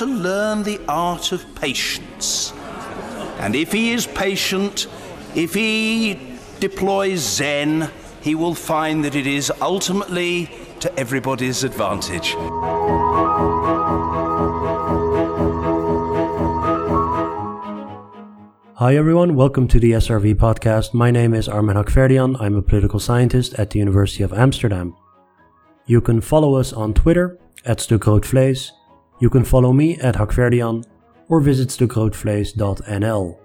to learn the art of patience. And if he is patient, if he deploys Zen, he will find that it is ultimately to everybody's advantage. Hi everyone, welcome to the SRV podcast. My name is Armen Hakverdian. I'm a political scientist at the University of Amsterdam. You can follow us on Twitter at StukRoodVlees. You can follow me at Hakverdian or visit stukroodvlees.nl.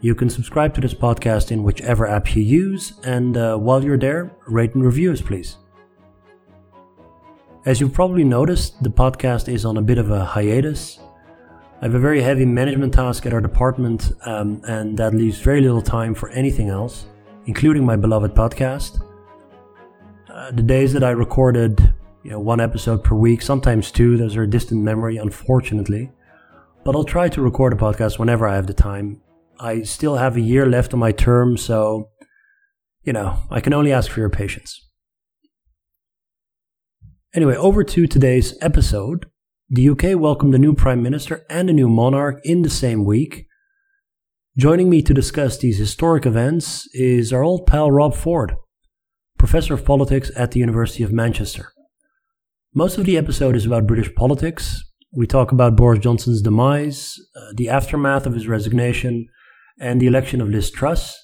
You can subscribe to this podcast in whichever app you use, and uh, while you're there, rate and review us, please. As you've probably noticed, the podcast is on a bit of a hiatus. I have a very heavy management task at our department, um, and that leaves very little time for anything else, including my beloved podcast. Uh, the days that I recorded, you know, one episode per week, sometimes two, those are a distant memory, unfortunately. But I'll try to record a podcast whenever I have the time. I still have a year left on my term, so, you know, I can only ask for your patience. Anyway, over to today's episode. The UK welcomed a new Prime Minister and a new monarch in the same week. Joining me to discuss these historic events is our old pal Rob Ford, Professor of Politics at the University of Manchester. Most of the episode is about British politics. We talk about Boris Johnson's demise, uh, the aftermath of his resignation, and the election of Liz Truss.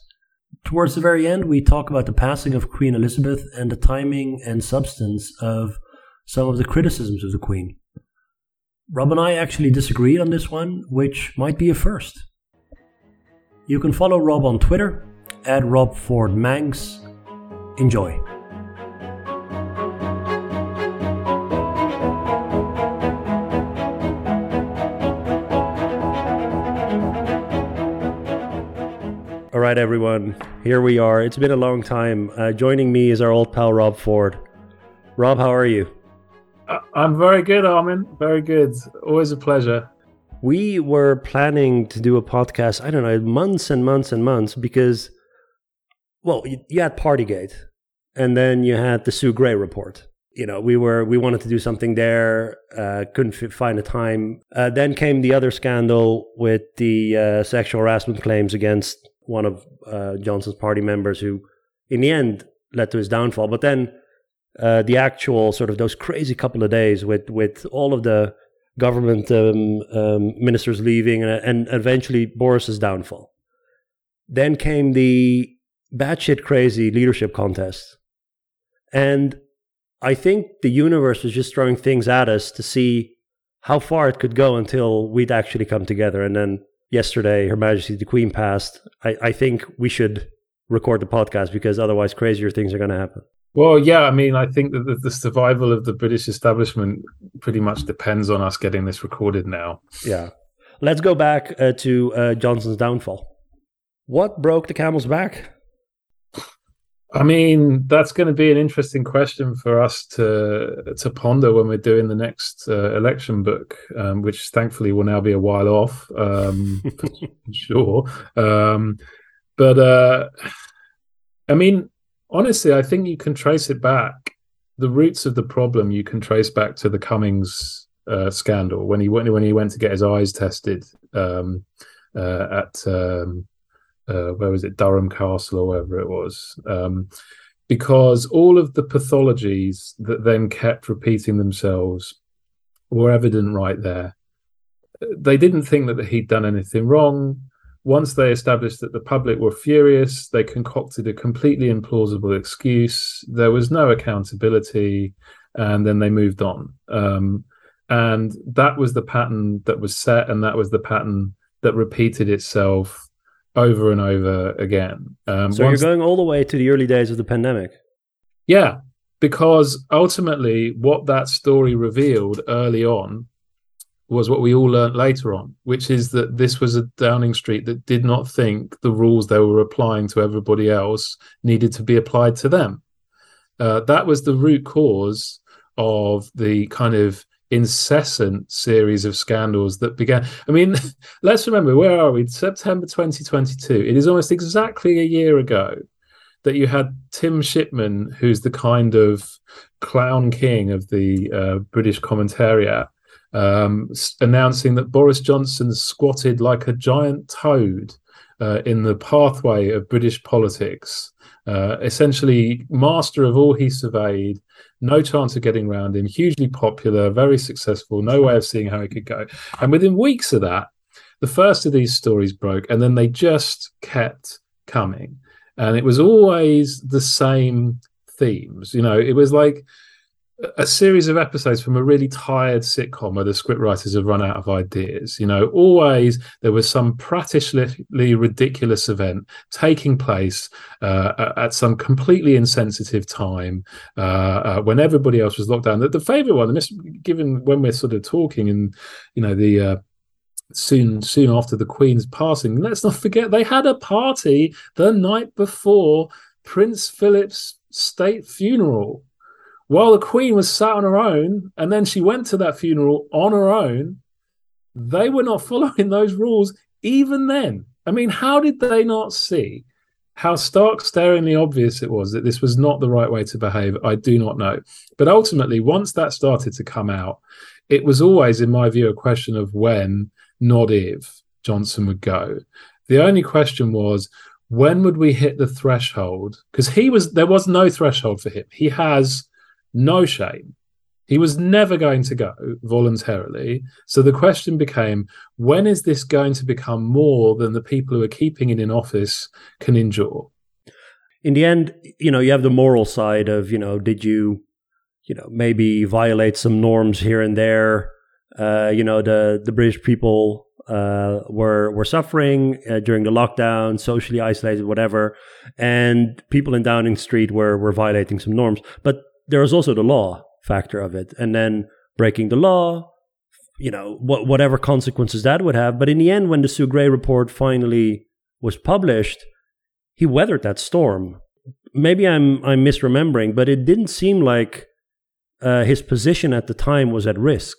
Towards the very end, we talk about the passing of Queen Elizabeth and the timing and substance of some of the criticisms of the Queen. Rob and I actually disagreed on this one, which might be a first. You can follow Rob on Twitter at Rob Ford Mancs. Enjoy. Right, everyone, here we are. It's been a long time. Uh, joining me is our old pal Rob Ford. Rob, how are you? I'm very good, Armen. Very good. Always a pleasure. We were planning to do a podcast, I don't know, months and months and months because, well, you had Partygate and then you had the Sue Gray report. You know, we were we wanted to do something there, uh, couldn't f- find a time. Uh, then came the other scandal with the uh, sexual harassment claims against one of uh, Johnson's party members, who, in the end, led to his downfall. But then uh, the actual sort of those crazy couple of days with with all of the government um, um, ministers leaving and, and, eventually Boris's downfall. Then came the batshit crazy leadership contest, and I think the universe was just throwing things at us to see how far it could go until we'd actually come together. And then yesterday, Her Majesty the Queen passed. I, I think we should record the podcast because otherwise, crazier things are going to happen. Well, yeah, I mean, I think that the, the, survival of the British establishment pretty much depends on us getting this recorded now. Yeah. Let's go back uh, to uh, Johnson's downfall. What broke the camel's back? I mean, that's going to be an interesting question for us to to ponder when we're doing the next uh, election book, um, which thankfully will now be a while off, um, sure. Um, but uh, I mean, honestly, I think you can trace it back. The roots of the problem you can trace back to the Cummings uh, scandal when he went when he went to get his eyes tested um, uh, at um, uh, where was it Durham Castle or wherever it was. Um, because all of the pathologies that then kept repeating themselves were evident right there. They didn't think that he'd done anything wrong once they established that the public were furious, they concocted a completely implausible excuse. There was no accountability, and then they moved on. Um, and that was the pattern that was set, and that was the pattern that repeated itself over and over again. Um, so you're going all the way to the early days of the pandemic. Yeah, because ultimately, what that story revealed early on was what we all learnt later on, which is that this was a Downing Street that did not think the rules they were applying to everybody else needed to be applied to them. Uh, that was the root cause of the kind of incessant series of scandals that began. I mean, let's remember where are we? September 2022. It is almost exactly a year ago that you had Tim Shipman, who's the kind of clown king of the uh, British commentariat um, announcing that Boris Johnson squatted like a giant toad uh, in the pathway of British politics, uh, essentially master of all he surveyed, no chance of getting around him, hugely popular, very successful, no way of seeing how he could go. And within weeks of that, the first of these stories broke, and then they just kept coming. And it was always the same themes. You know, it was like a series of episodes from a really tired sitcom where the scriptwriters have run out of ideas. You know, always there was some prattishly ridiculous event taking place uh, at some completely insensitive time uh, uh, when everybody else was locked down. The, the favorite one, given when we're sort of talking and, you know, the, uh, soon soon after the queen's passing let's not forget they had a party the night before prince philip's state funeral while the queen was sat on her own and then she went to that funeral on her own. They were not following those rules even then. I mean how did they not see how stark staringly obvious it was that this was not the right way to behave? I do not know. But ultimately once that started to come out it was always in my view a question of when not if johnson would go. The only question was when would we hit the threshold? Because he was there was no threshold for him. He has no shame. He was never going to go voluntarily. So the question became when is this going to become more than the people who are keeping it in office can endure? In the end, you know, you have the moral side of, you know, did you, you know, maybe violate some norms here and there? Uh, you know, the, the British people uh, were were suffering uh, during the lockdown, socially isolated, whatever, and people in Downing Street were were violating some norms. But there was also the law factor of it, and then breaking the law, you know, what, whatever consequences that would have. But in the end, when the Sue Gray report finally was published, he weathered that storm. Maybe I'm I'm misremembering, but it didn't seem like uh, his position at the time was at risk.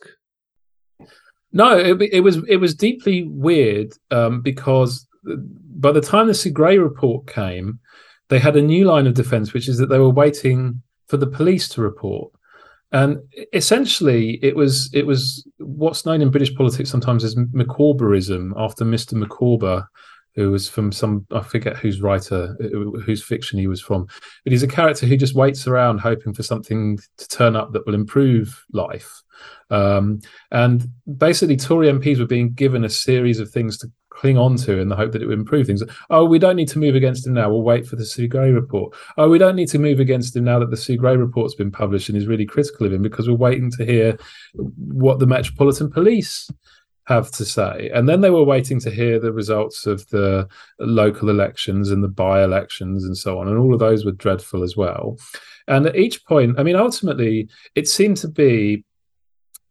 No, it, it was it was deeply weird um, because by the time the Sue Gray report came, they had a new line of defense, which is that they were waiting for the police to report. And essentially, it was it was what's known in British politics sometimes as Micawberism, after Mr. Micawber, who was from some I forget whose writer, whose fiction he was from, but he's a character who just waits around hoping for something to turn up that will improve life. Um, and basically, Tory MPs were being given a series of things to cling on to in the hope that it would improve things. Oh, we don't need to move against him now. We'll wait for the Sue Gray report. Oh, we don't need to move against him now that the Sue Gray report's been published and is really critical of him because we're waiting to hear what the Metropolitan Police have to say. And then they were waiting to hear the results of the local elections and the by elections and so on. And all of those were dreadful as well. And at each point, I mean, ultimately, it seemed to be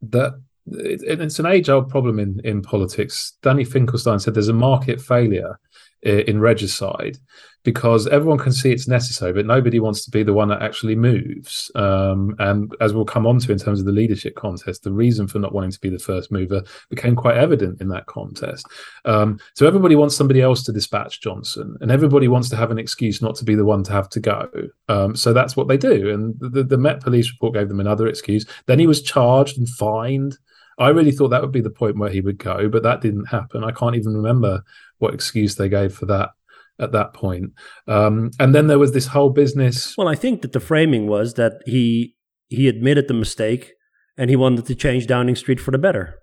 that it's an age old problem in, in politics. Danny Finkelstein said there's a market failure in regicide because everyone can see it's necessary, but nobody wants to be the one that actually moves. Um, and as we'll come on to in terms of the leadership contest, the reason for not wanting to be the first mover became quite evident in that contest. Um, so everybody wants somebody else to dispatch Johnson, and everybody wants to have an excuse not to be the one to have to go. Um, so that's what they do. And the, the Met Police report gave them another excuse. Then he was charged and fined. I really thought that would be the point where he would go, but that didn't happen. I can't even remember what excuse they gave for that at that point. Um, and then there was this whole business. Well, I think that the framing was that he he admitted the mistake and he wanted to change Downing Street for the better,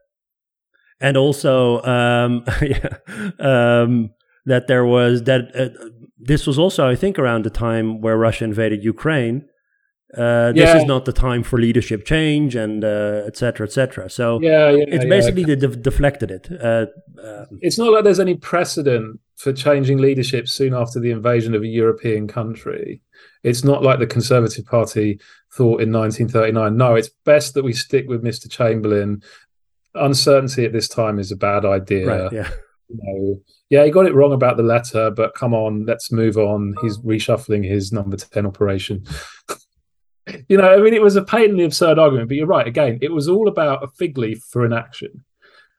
and also um, um, that there was that uh, this was also I think around the time where Russia invaded Ukraine uh, this yeah. is not the time for leadership change and uh, etc cetera, et cetera. So yeah, yeah it's basically yeah. de- deflected it. Uh, um, it's not like there's any precedent for changing leadership soon after the invasion of a European country. It's not like the Conservative Party thought in 1939. No, it's best that we stick with Mr. Chamberlain. Uncertainty at this time is a bad idea. Right, yeah. You know, yeah, he got it wrong about the letter, but come on, let's move on. He's reshuffling his number 10 operation. you know, I mean, it was a patently absurd argument, but you're right. Again, it was all about a fig leaf for an action.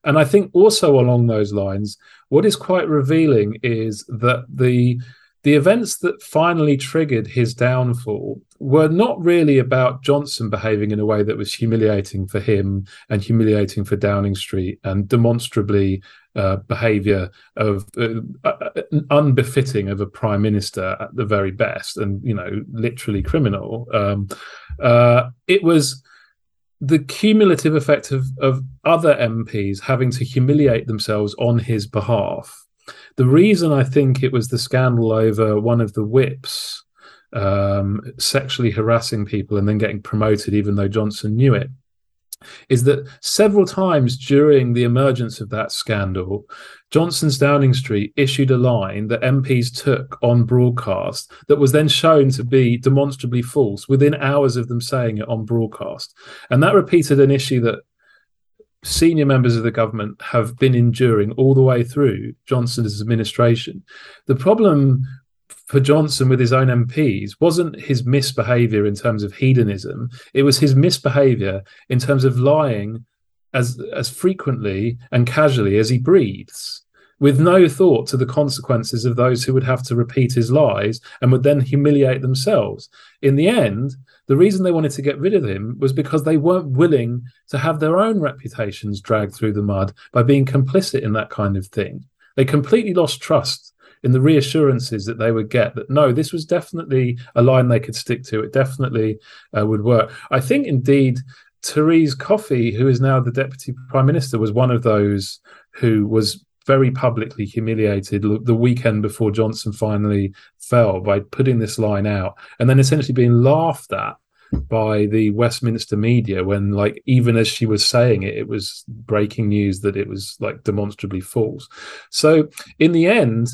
And I think also along those lines, what is quite revealing is that the the events that finally triggered his downfall were not really about Johnson behaving in a way that was humiliating for him and humiliating for Downing Street and demonstrably uh, behavior of uh, uh, unbefitting of a prime minister at the very best and you know literally criminal um, uh, it was the cumulative effect of, of other MPs having to humiliate themselves on his behalf. The reason I think it was the scandal over one of the whips um, sexually harassing people and then getting promoted, even though Johnson knew it, is that several times during the emergence of that scandal, Johnson's Downing Street issued a line that MPs took on broadcast that was then shown to be demonstrably false within hours of them saying it on broadcast. And that repeated an issue that senior members of the government have been enduring all the way through Johnson's administration. The problem for Johnson with his own MPs wasn't his misbehavior in terms of hedonism. It was his misbehavior in terms of lying as as frequently and casually as he breathes, with no thought to the consequences of those who would have to repeat his lies and would then humiliate themselves. In the end, the reason they wanted to get rid of him was because they weren't willing to have their own reputations dragged through the mud by being complicit in that kind of thing. They completely lost trust in the reassurances that they would get that no, this was definitely a line they could stick to. It definitely uh, would work. I think indeed. Therese Coffey, who is now the deputy prime minister, was one of those who was very publicly humiliated the weekend before Johnson finally fell by putting this line out and then essentially being laughed at by the Westminster media when, like, even as she was saying it, it was breaking news that it was like demonstrably false. So, in the end,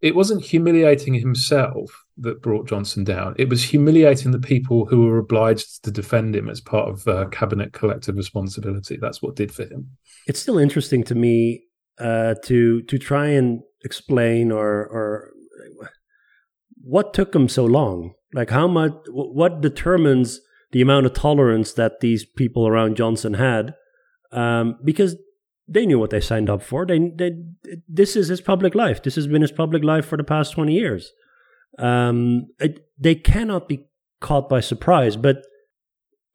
it wasn't humiliating himself that brought Johnson down. It was humiliating the people who were obliged to defend him as part of uh, cabinet collective responsibility. That's what did for him. It's still interesting to me uh, to to try and explain or or what took him so long. Like how much? What determines the amount of tolerance that these people around Johnson had? Um, because they knew what they signed up for. They, they, this is his public life. This has been his public life for the past 20 years. Um, it, they cannot be caught by surprise, but,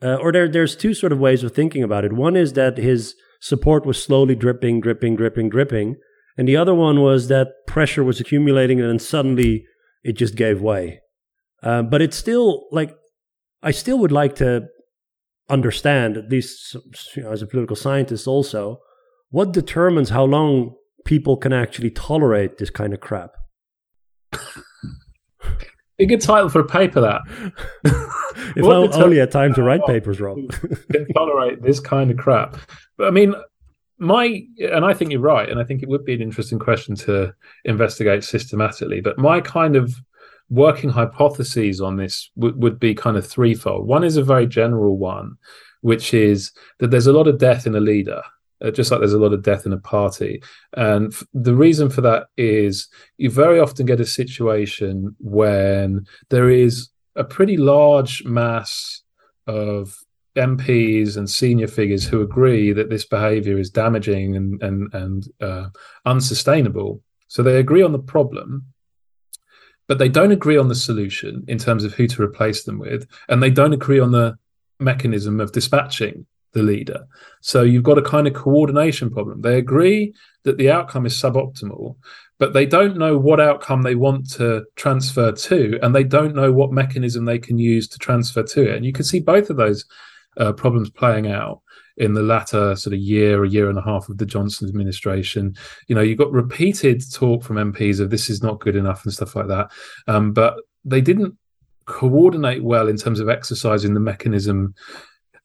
uh, or there, there's two sort of ways of thinking about it. One is that his support was slowly dripping, dripping, dripping, dripping. And the other one was that pressure was accumulating and then suddenly it just gave way. Uh, but it's still like, I still would like to understand, at least you know, as a political scientist also, what determines how long people can actually tolerate this kind of crap? A good title for a paper, that. if I only had time to write oh, papers, Rob. tolerate this kind of crap. But I mean, my and I think you're right, and I think it would be an interesting question to investigate systematically. But my kind of working hypotheses on this would, would be kind of threefold. One is a very general one, which is that there's a lot of death in a leader uh, just like there's a lot of death in a party. And f- the reason for that is you very often get a situation when there is a pretty large mass of MPs and senior figures who agree that this behavior is damaging and and and uh, unsustainable. So they agree on the problem, but they don't agree on the solution in terms of who to replace them with, and they don't agree on the mechanism of dispatching the leader. So you've got a kind of coordination problem. They agree that the outcome is suboptimal, but they don't know what outcome they want to transfer to, and they don't know what mechanism they can use to transfer to it. And you can see both of those uh, problems playing out in the latter sort of year, a year and a half of the Johnson administration. You know, you've got repeated talk from MPs of this is not good enough and stuff like that. Um, but they didn't coordinate well in terms of exercising the mechanism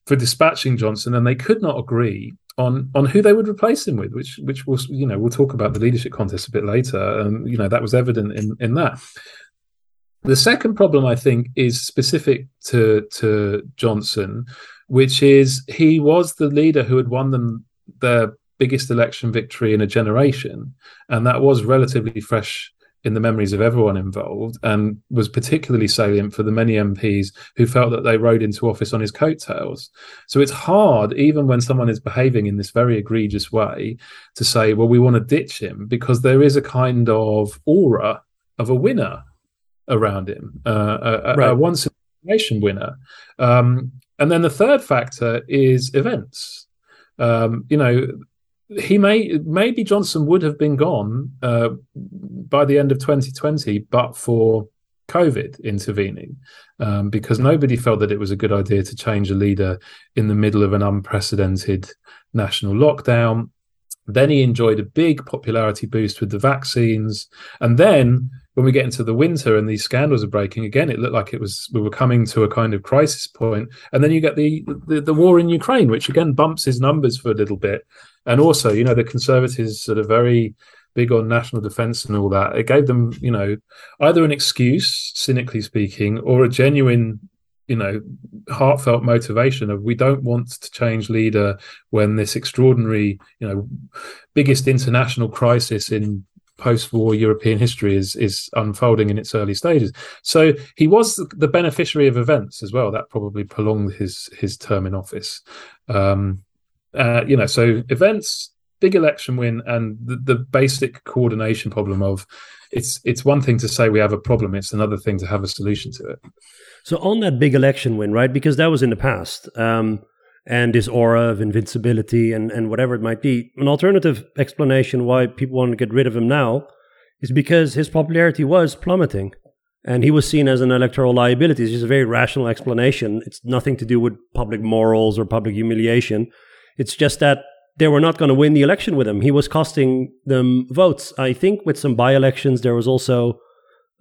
for dispatching Johnson, and they could not agree on on who they would replace him with, which which was you know we'll talk about the leadership contest a bit later, and you know that was evident in in that. The second problem I think is specific to to Johnson, which is he was the leader who had won them their biggest election victory in a generation, and that was relatively fresh in the memories of everyone involved and was particularly salient for the many MPs who felt that they rode into office on his coattails. So it's hard, even when someone is behaving in this very egregious way, to say, well, we want to ditch him because there is a kind of aura of a winner around him, uh, a, right. a once in a nation winner. Um, and then the third factor is events. Um, you know, he may maybe Johnson would have been gone uh, by the end of 2020, but for COVID intervening, um, because nobody felt that it was a good idea to change a leader in the middle of an unprecedented national lockdown. Then he enjoyed a big popularity boost with the vaccines, and then when we get into the winter and these scandals are breaking again, it looked like it was we were coming to a kind of crisis point. And then you get the the, the war in Ukraine, which again bumps his numbers for a little bit. And also, you know, the Conservatives sort of very big on national defense and all that. It gave them, you know, either an excuse, cynically speaking, or a genuine, you know, heartfelt motivation of we don't want to change leader when this extraordinary, you know, biggest international crisis in post-war European history is is unfolding in its early stages. So he was the beneficiary of events as well. That probably prolonged his his term in office. Um, uh, you know, so events, big election win, and the, the basic coordination problem of it's it's one thing to say we have a problem; it's another thing to have a solution to it. So on that big election win, right? Because that was in the past. Um, and this aura of invincibility and, and whatever it might be. An alternative explanation why people want to get rid of him now is because his popularity was plummeting and he was seen as an electoral liability. It's just a very rational explanation. It's nothing to do with public morals or public humiliation. It's just that they were not going to win the election with him. He was costing them votes. I think with some by elections, there was also,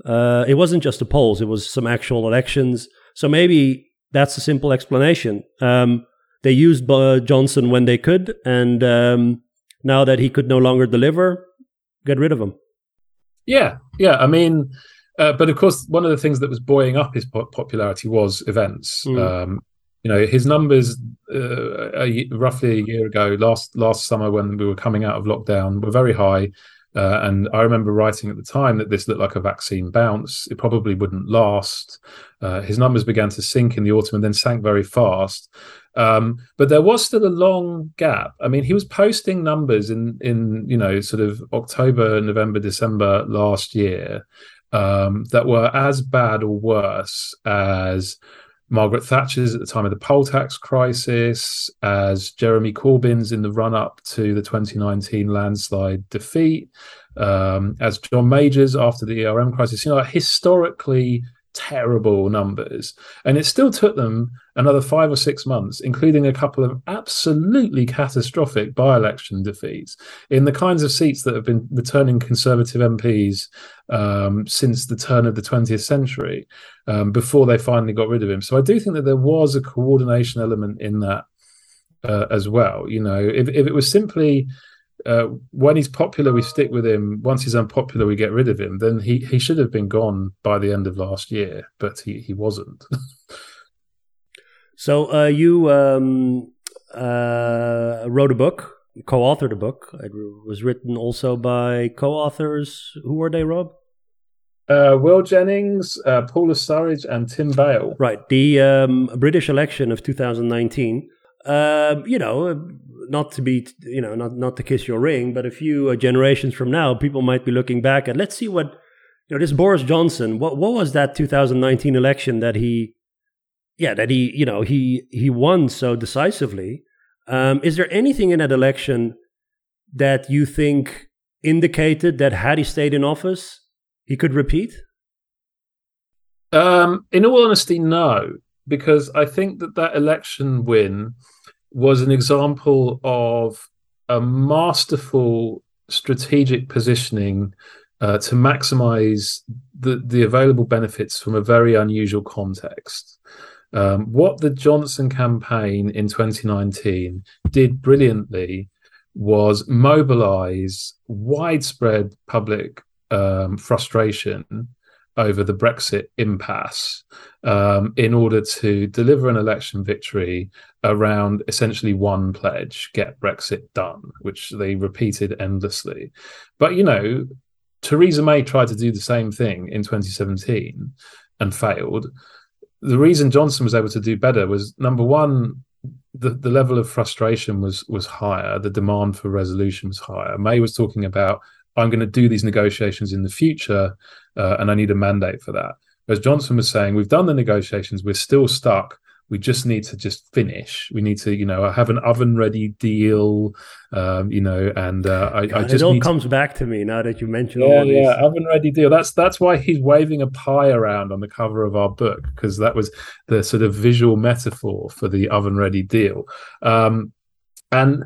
uh, it wasn't just the polls, it was some actual elections. So maybe that's a simple explanation. Um, they used uh, Johnson when they could, and um, now that he could no longer deliver, get rid of him. Yeah, yeah. I mean, uh, but of course, one of the things that was buoying up his popularity was events. Mm. Um, you know, his numbers uh, a, roughly a year ago, last last summer when we were coming out of lockdown, were very high. Uh, and I remember writing at the time that this looked like a vaccine bounce. It probably wouldn't last. Uh, his numbers began to sink in the autumn and then sank very fast. Um, but there was still a long gap. I mean, he was posting numbers in in you know sort of October, November, December last year um, that were as bad or worse as Margaret Thatcher's at the time of the poll tax crisis, as Jeremy Corbyn's in the run up to the 2019 landslide defeat, um, as John Major's after the ERM crisis. You know, historically terrible numbers. And it still took them another five or six months, including a couple of absolutely catastrophic by election defeats in the kinds of seats that have been returning Conservative MPs um, since the turn of the 20th century um, before they finally got rid of him. So I do think that there was a coordination element in that. Uh, as well, you know, if, if it was simply uh, when he's popular, we stick with him. Once he's unpopular, we get rid of him. Then he, he should have been gone by the end of last year, but he, he wasn't. so uh, you um, uh, wrote a book, co-authored a book. It was written also by co-authors. Who were they, Rob? Uh, Will Jennings, uh, Paula Surridge, and Tim Bale. Right. The um, British election of 2019. Uh, you know, not to be, you know, not not to kiss your ring, but a few uh, generations from now, people might be looking back at. Let's see what, you know, this Boris Johnson. What what was that 2019 election that he, yeah, that he, you know, he he won so decisively. Um, is there anything in that election that you think indicated that had he stayed in office, he could repeat? Um, in all honesty, no, because I think that that election win was an example of a masterful strategic positioning uh, to maximize the, the available benefits from a very unusual context. Um, what the Johnson campaign in 2019 did brilliantly was mobilize widespread public um, frustration over the Brexit impasse um, in order to deliver an election victory around essentially one pledge get Brexit done, which they repeated endlessly. But, you know, Theresa May tried to do the same thing in 2017 and failed. The reason Johnson was able to do better was number one, the, the level of frustration was was higher, the demand for resolution was higher. May was talking about I'm going to do these negotiations in the future, uh, and I need a mandate for that. As Johnson was saying, we've done the negotiations, we're still stuck. We just need to just finish. We need to, you know, have an oven ready deal, um, you know, and uh, I, God, I, just it all comes to... back to me now that you mentioned yeah, yeah, oven ready deal. That's that's why he's waving a pie around on the cover of our book because that was the sort of visual metaphor for the oven ready deal. Um, and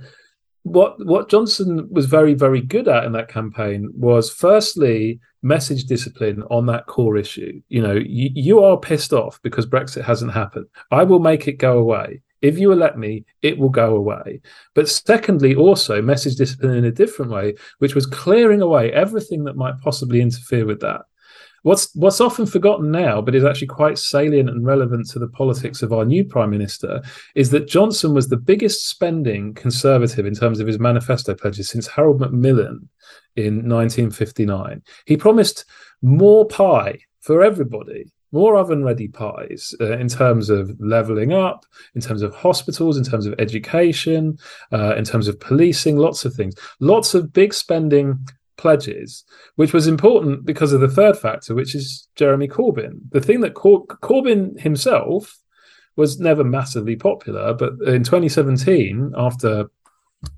what what Johnson was very very good at in that campaign was firstly message discipline on that core issue. You know, you, you are pissed off because Brexit hasn't happened. I will make it go away. If you elect me, it will go away. But secondly, also message discipline in a different way, which was clearing away everything that might possibly interfere with that. What's what's often forgotten now, but is actually quite salient and relevant to the politics of our new prime minister, is that Johnson was the biggest spending conservative in terms of his manifesto pledges since Harold Macmillan in 1959. He promised more pie for everybody more oven ready pies uh, in terms of leveling up, in terms of hospitals, in terms of education, uh, in terms of policing, lots of things. Lots of big spending pledges, which was important because of the third factor, which is Jeremy Corbyn. The thing that Cor- Corbyn himself was never massively popular, but in 2017, after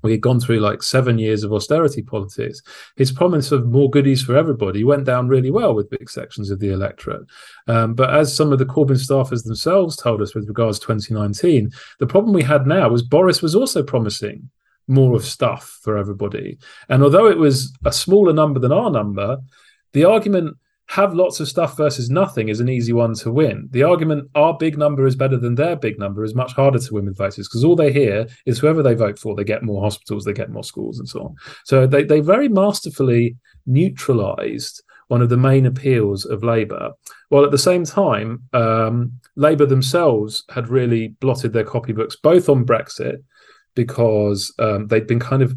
we had gone through like seven years of austerity politics, his promise of more goodies for everybody went down really well with big sections of the electorate. Um, but as some of the Corbyn staffers themselves told us with regards to 2019, the problem we had now was Boris was also promising more of stuff for everybody. And although it was a smaller number than our number, the argument have lots of stuff versus nothing is an easy one to win. The argument our big number is better than their big number is much harder to win with voters because all they hear is whoever they vote for, they get more hospitals, they get more schools, and so on. So they, they very masterfully neutralized one of the main appeals of Labour, while at the same time, um, Labour themselves had really blotted their copybooks both on Brexit because um, they'd been kind of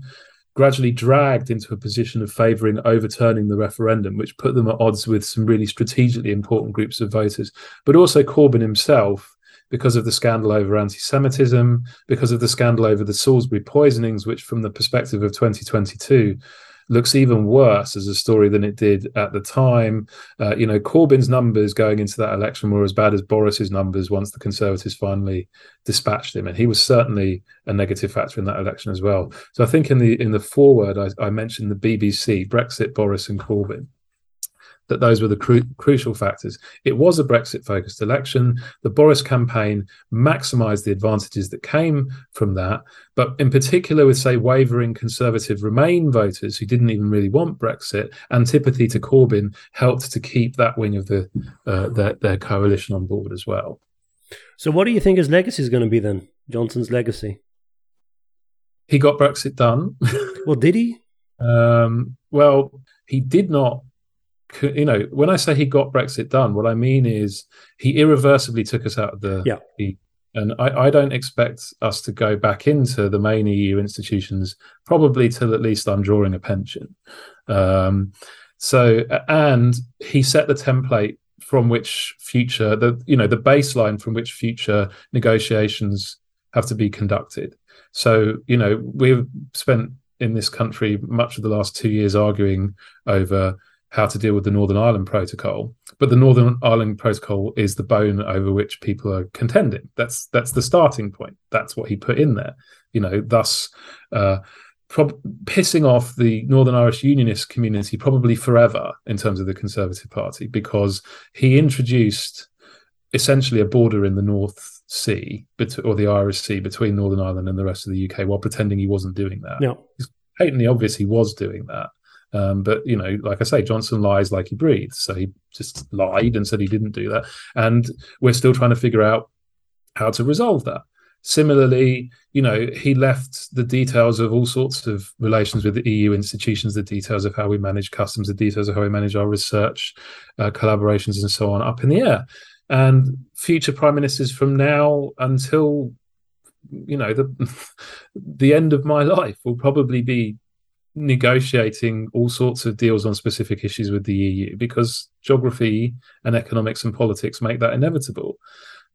gradually dragged into a position of favouring overturning the referendum, which put them at odds with some really strategically important groups of voters. But also Corbyn himself, because of the scandal over anti Semitism, because of the scandal over the Salisbury poisonings, which, from the perspective of 2022, looks even worse as a story than it did at the time. Uh, you know, Corbyn's numbers going into that election were as bad as Boris's numbers once the Conservatives finally dispatched him, and he was certainly a negative factor in that election as well. So I think in the in the foreword, I, I mentioned the BBC, Brexit, Boris, and Corbyn that those were the cru- crucial factors. It was a Brexit focused election. The Boris campaign maximised the advantages that came from that. But in particular, with, say, wavering conservative Remain voters who didn't even really want Brexit, antipathy to Corbyn helped to keep that wing of the uh, their, their coalition on board as well. So, what do you think his legacy is going to be then? Johnson's legacy? He got Brexit done. well, did he? Um, well, he did not you know, when I say he got Brexit done, what I mean is he irreversibly took us out of the. Yeah. The, and I, I, don't expect us to go back into the main EU institutions probably till at least I'm drawing a pension. Um, so, and he set the template from which future the you know the baseline from which future negotiations have to be conducted. So, you know, we've spent in this country much of the last two years arguing over how to deal with the Northern Ireland Protocol. But the Northern Ireland Protocol is the bone over which people are contending. That's that's the starting point. That's what he put in there. You know, thus uh, prob- pissing off the Northern Irish Unionist community probably forever in terms of the Conservative Party because he introduced essentially a border in the North Sea or the Irish Sea between Northern Ireland and the rest of the UK while pretending he wasn't doing that. No. It's patently obvious he was doing that. Um, but you know, like I say, Johnson lies like he breathes. So he just lied and said he didn't do that, and we're still trying to figure out how to resolve that. Similarly, you know, he left the details of all sorts of relations with the EU institutions, the details of how we manage customs, the details of how we manage our research uh, collaborations, and so on, up in the air. And future prime ministers from now until you know the the end of my life will probably be negotiating all sorts of deals on specific issues with the EU because geography and economics and politics make that inevitable.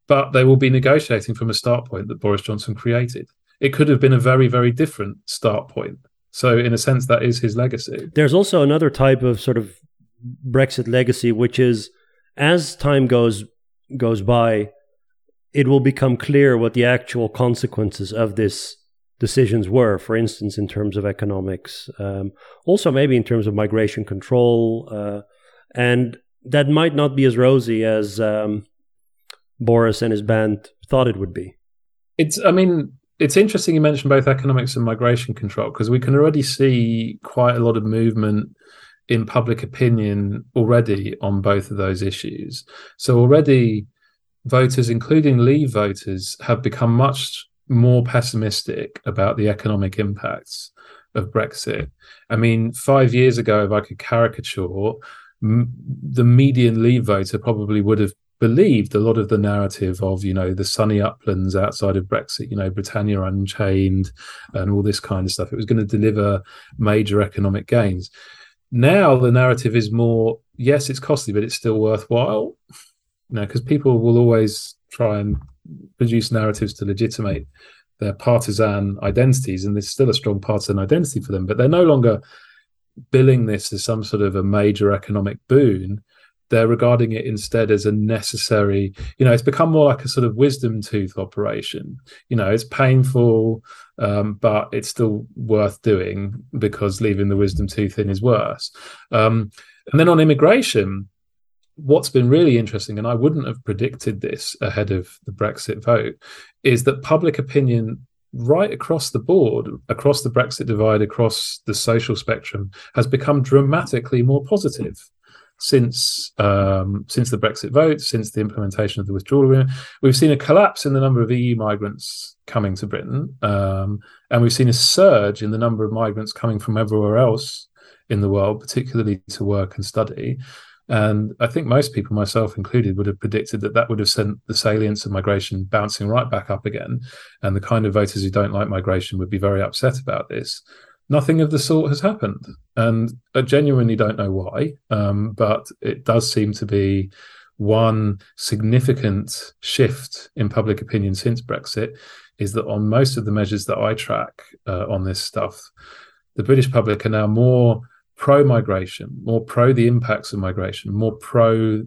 But they will be negotiating from a start point that Boris Johnson created. It could have been a very, very different start point So, in a sense, that is his legacy. There's also another type of sort of Brexit legacy, which is as time goes goes by, it will become clear what the actual consequences of this decisions were. For instance, in terms of economics, um, also maybe in terms of migration control, uh, and that might not be as rosy as um, Boris and his band thought it would be. It's, I mean, it's interesting you mentioned both economics and migration control because we can already see quite a lot of movement in public opinion already on both of those issues. So already voters, including Leave voters, have become much more pessimistic about the economic impacts of Brexit. I mean, five years ago, if I could caricature, m- the median Leave voter probably would have believed a lot of the narrative of you know the sunny uplands outside of Brexit, you know Britannia Unchained, and all this kind of stuff. It was going to deliver major economic gains. Now the narrative is more yes, it's costly, but it's still worthwhile. You know, because people will always try and produce narratives to legitimate their partisan identities, and there's still a strong partisan identity for them, but they're no longer billing this as some sort of a major economic boon. They're regarding it instead as a necessary you know it's become more like a sort of wisdom tooth operation. You know it's painful um, but it's still worth doing because leaving the wisdom tooth in is worse. Um, and then on immigration what's been really interesting and i wouldn't have predicted this ahead of the brexit vote is that public opinion right across the board, across the Brexit divide, across the social spectrum, has become dramatically more positive since um, since the Brexit vote, since the implementation of the withdrawal agreement. We've seen a collapse in the number of EU migrants coming to Britain, um, and we've seen a surge in the number of migrants coming from everywhere else in the world, particularly to work and study. And I think most people, myself included, would have predicted that that would have sent the salience of migration bouncing right back up again. And the kind of voters who don't like migration would be very upset about this nothing of the sort has happened. And I genuinely don't know why, um, but it does seem to be one significant shift in public opinion since Brexit is that on most of the measures that I track uh, on this stuff, the British public are now more pro migration, more pro the impacts of migration, more pro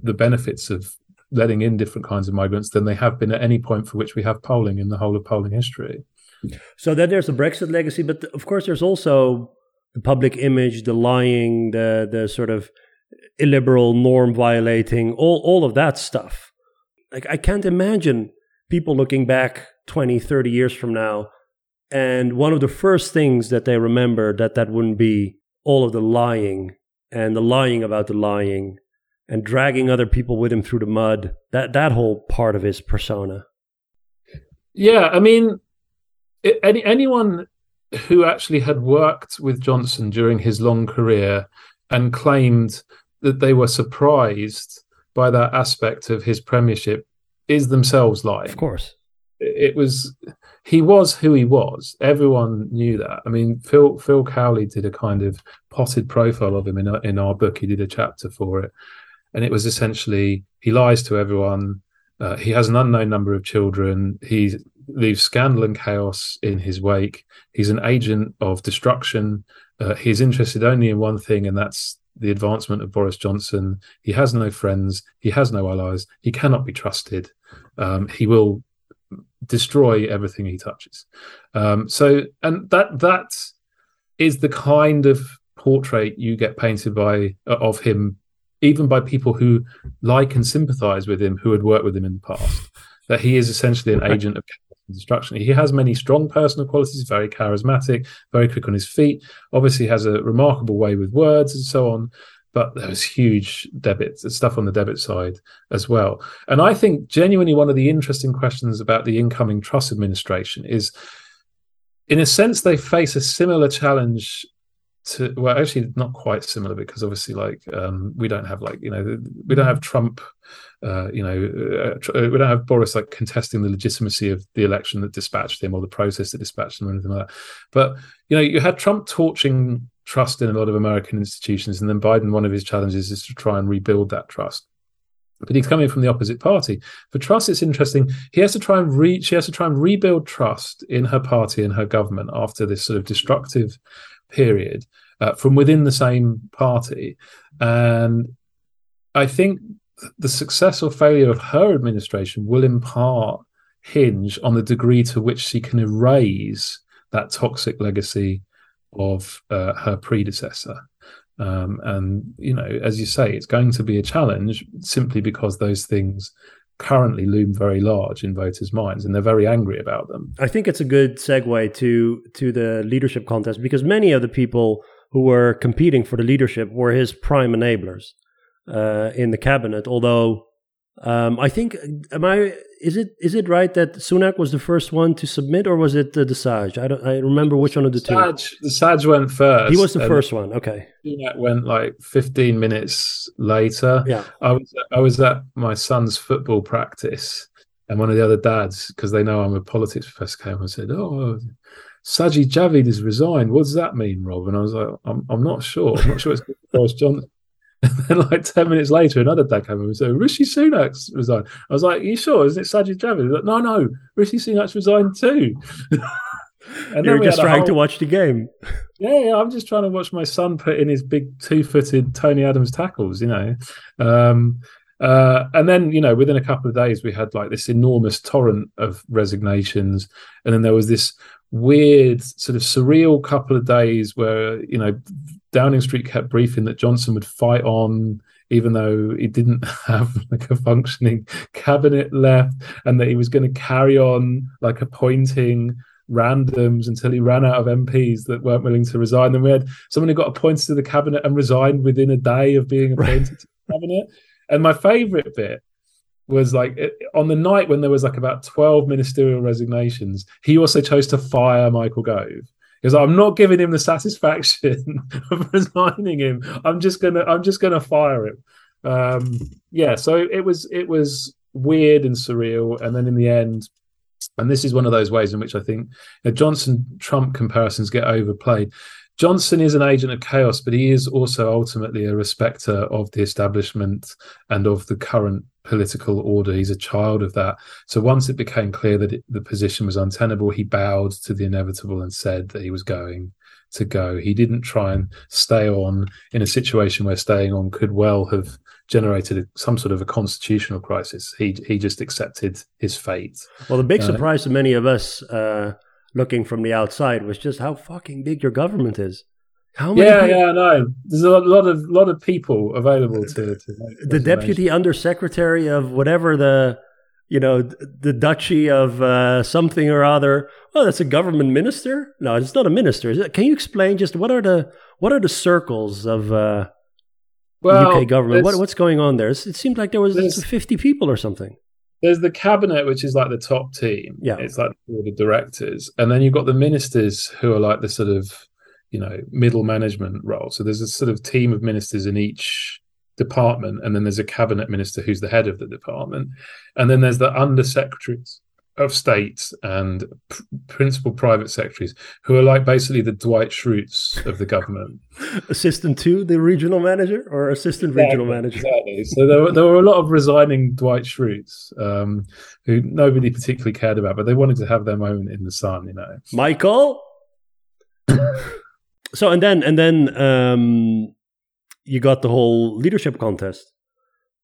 the benefits of letting in different kinds of migrants than they have been at any point for which we have polling in the whole of polling history. So then there's the Brexit legacy, but of course there's also the public image, the lying, the the sort of illiberal norm violating, all all of that stuff. Like I can't imagine people looking back 20, 30 years from now and one of the first things that they remember that that wouldn't be all of the lying and the lying about the lying and dragging other people with him through the mud that that whole part of his persona yeah i mean any anyone who actually had worked with Johnson during his long career and claimed that they were surprised by that aspect of his premiership is themselves lying. Of course. It was he was who he was. Everyone knew that. I mean, Phil Phil Cowley did a kind of potted profile of him in in our book. He did a chapter for it, and it was essentially he lies to everyone. Uh, he has an unknown number of children. He leaves scandal and chaos in his wake. He's an agent of destruction. Uh, he's interested only in one thing, and that's the advancement of Boris Johnson. He has no friends. He has no allies. He cannot be trusted. Um, he will destroy everything he touches. Um, so, and that that is the kind of portrait you get painted by uh, of him, even by people who like and sympathise with him, who had worked with him in the past. That he is essentially an agent of destruction. He has many strong personal qualities, very charismatic, very quick on his feet, obviously has a remarkable way with words and so on. But there was huge debits, stuff on the debit side as well. And I think genuinely one of the interesting questions about the incoming Truss administration is in a sense, they face a similar challenge to well actually not quite similar because obviously like um we don't have like you know we don't have trump uh you know uh, uh, we don't have boris like contesting the legitimacy of the election that dispatched him or the process that dispatched him or anything like that but you know you had trump torching trust in a lot of american institutions and then biden one of his challenges is to try and rebuild that trust but he's coming from the opposite party. For Truss, it's interesting. He has to try and re- she has to try and rebuild trust in her party and her government after this sort of destructive period uh, from within the same party. And I think the success or failure of her administration will in part hinge on the degree to which she can erase that toxic legacy of uh, her predecessor. Um, and you know, as you say, it's going to be a challenge simply because those things currently loom very large in voters' minds, and they're very angry about them. I think it's a good segue to to the leadership contest because many of the people who were competing for the leadership were his prime enablers uh, in the cabinet. Although um, I think, am I? Is it is it right that Sunak was the first one to submit, or was it uh, the Saj? I don't. I remember which one of the Saj, two. The Saj went first. He was the first one. Okay. Sunak went like 15 minutes later. Yeah. I was I was at my son's football practice, and one of the other dads, because they know I'm a politics professor, came and said, "Oh." Sajid Javid has resigned. What does that mean, Rob? And I was like, I'm, I'm not sure. I'm not sure it's Boris Johnson. And then, like 10 minutes later, another dad came and said, Rishi Sunak's resigned. I was like, Are you sure? Isn't it Sajid Javid? Like, no, no, Rishi Sunak's resigned too. and You're just trying whole... to watch the game. Yeah, yeah, I'm just trying to watch my son put in his big two footed Tony Adams tackles, you know. Um, uh, and then, you know, within a couple of days, we had like this enormous torrent of resignations. And then there was this weird, sort of surreal couple of days where, you know, Downing Street kept briefing that Johnson would fight on, even though he didn't have like a functioning cabinet left, and that he was going to carry on like appointing randoms until he ran out of MPs that weren't willing to resign. Then we had someone who got appointed to the cabinet and resigned within a day of being appointed right. to the cabinet. And my favourite bit was like on the night when there was like about 12 ministerial resignations, he also chose to fire Michael Gove because I'm not giving him the satisfaction of resigning him. I'm just gonna I'm just gonna fire him. Um, yeah, so it was it was weird and surreal, and then in the end, and this is one of those ways in which I think Johnson Trump comparisons get overplayed. Johnson is an agent of chaos, but he is also ultimately a respecter of the establishment and of the current political order. He's a child of that. So once it became clear that it, the position was untenable, he bowed to the inevitable and said that he was going to go. He didn't try and stay on in a situation where staying on could well have generated some sort of a constitutional crisis. He he just accepted his fate. Well, the big uh, surprise to many of us. Uh, looking from the outside was just how fucking big your government is. How many? Yeah, people? yeah, no. There's a lot of lot of people available to. to the deputy undersecretary of whatever the, you know, the duchy of uh, something or other. Oh, that's a government minister. No, it's not a minister. Is it can you explain just what are the what are the circles of uh, well, UK government? What, what's going on there? It seemed like there was 50 people or something there's the cabinet, which is like the top team. Yeah, it's like the directors, and then you've got the ministers who are like the sort of you know middle management role. So there's a sort of team of ministers in each department, and then there's a cabinet minister who's the head of the department, and then there's the undersecretaries of states and principal private secretaries who are like basically the Dwight Schrutes of the government. assistant to the regional manager or assistant exactly, regional manager? Exactly. So there were, there were a lot of resigning Dwight Schrutes um, who nobody particularly cared about, but they wanted to have their moment in the sun, you know. Michael? so, and then, and then um, you got the whole leadership contest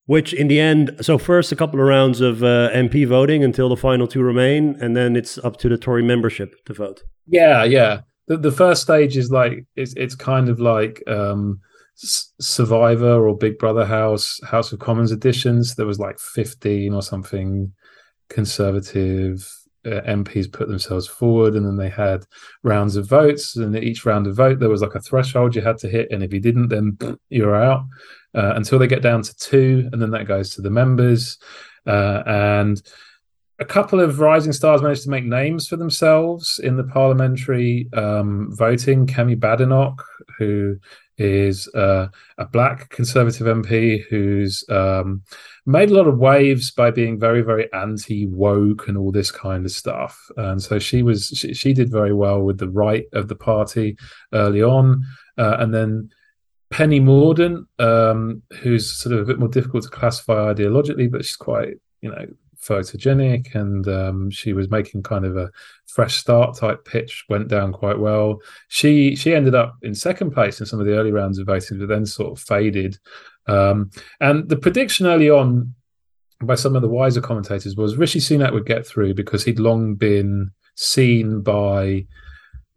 which in the end, so first a couple of rounds of uh, MP voting until the final two remain, and then it's up to the Tory membership to vote. Yeah, yeah. The, the first stage is like it's it's kind of like um, Survivor or Big Brother House House of Commons editions. There was like fifteen or something conservative uh, MPs put themselves forward, and then they had rounds of votes. And each round of vote, there was like a threshold you had to hit, and if you didn't, then you're out uh, until they get down to two, and then that goes to the members. Uh, and a couple of rising stars managed to make names for themselves in the parliamentary um, voting. Kemi Badenoch, who is uh, a black conservative MP who's um, made a lot of waves by being very, very anti woke and all this kind of stuff. And so she was she, she, did very well with the right of the party early on, uh, and then Penny Mordaunt, um, who's sort of a bit more difficult to classify ideologically, but she's quite, you know, photogenic and um, she was making kind of a fresh start type pitch went down quite well. She she ended up in second place in some of the early rounds of voting but then sort of faded. Um, and the prediction early on by some of the wiser commentators was rishi sunak would get through because he'd long been seen by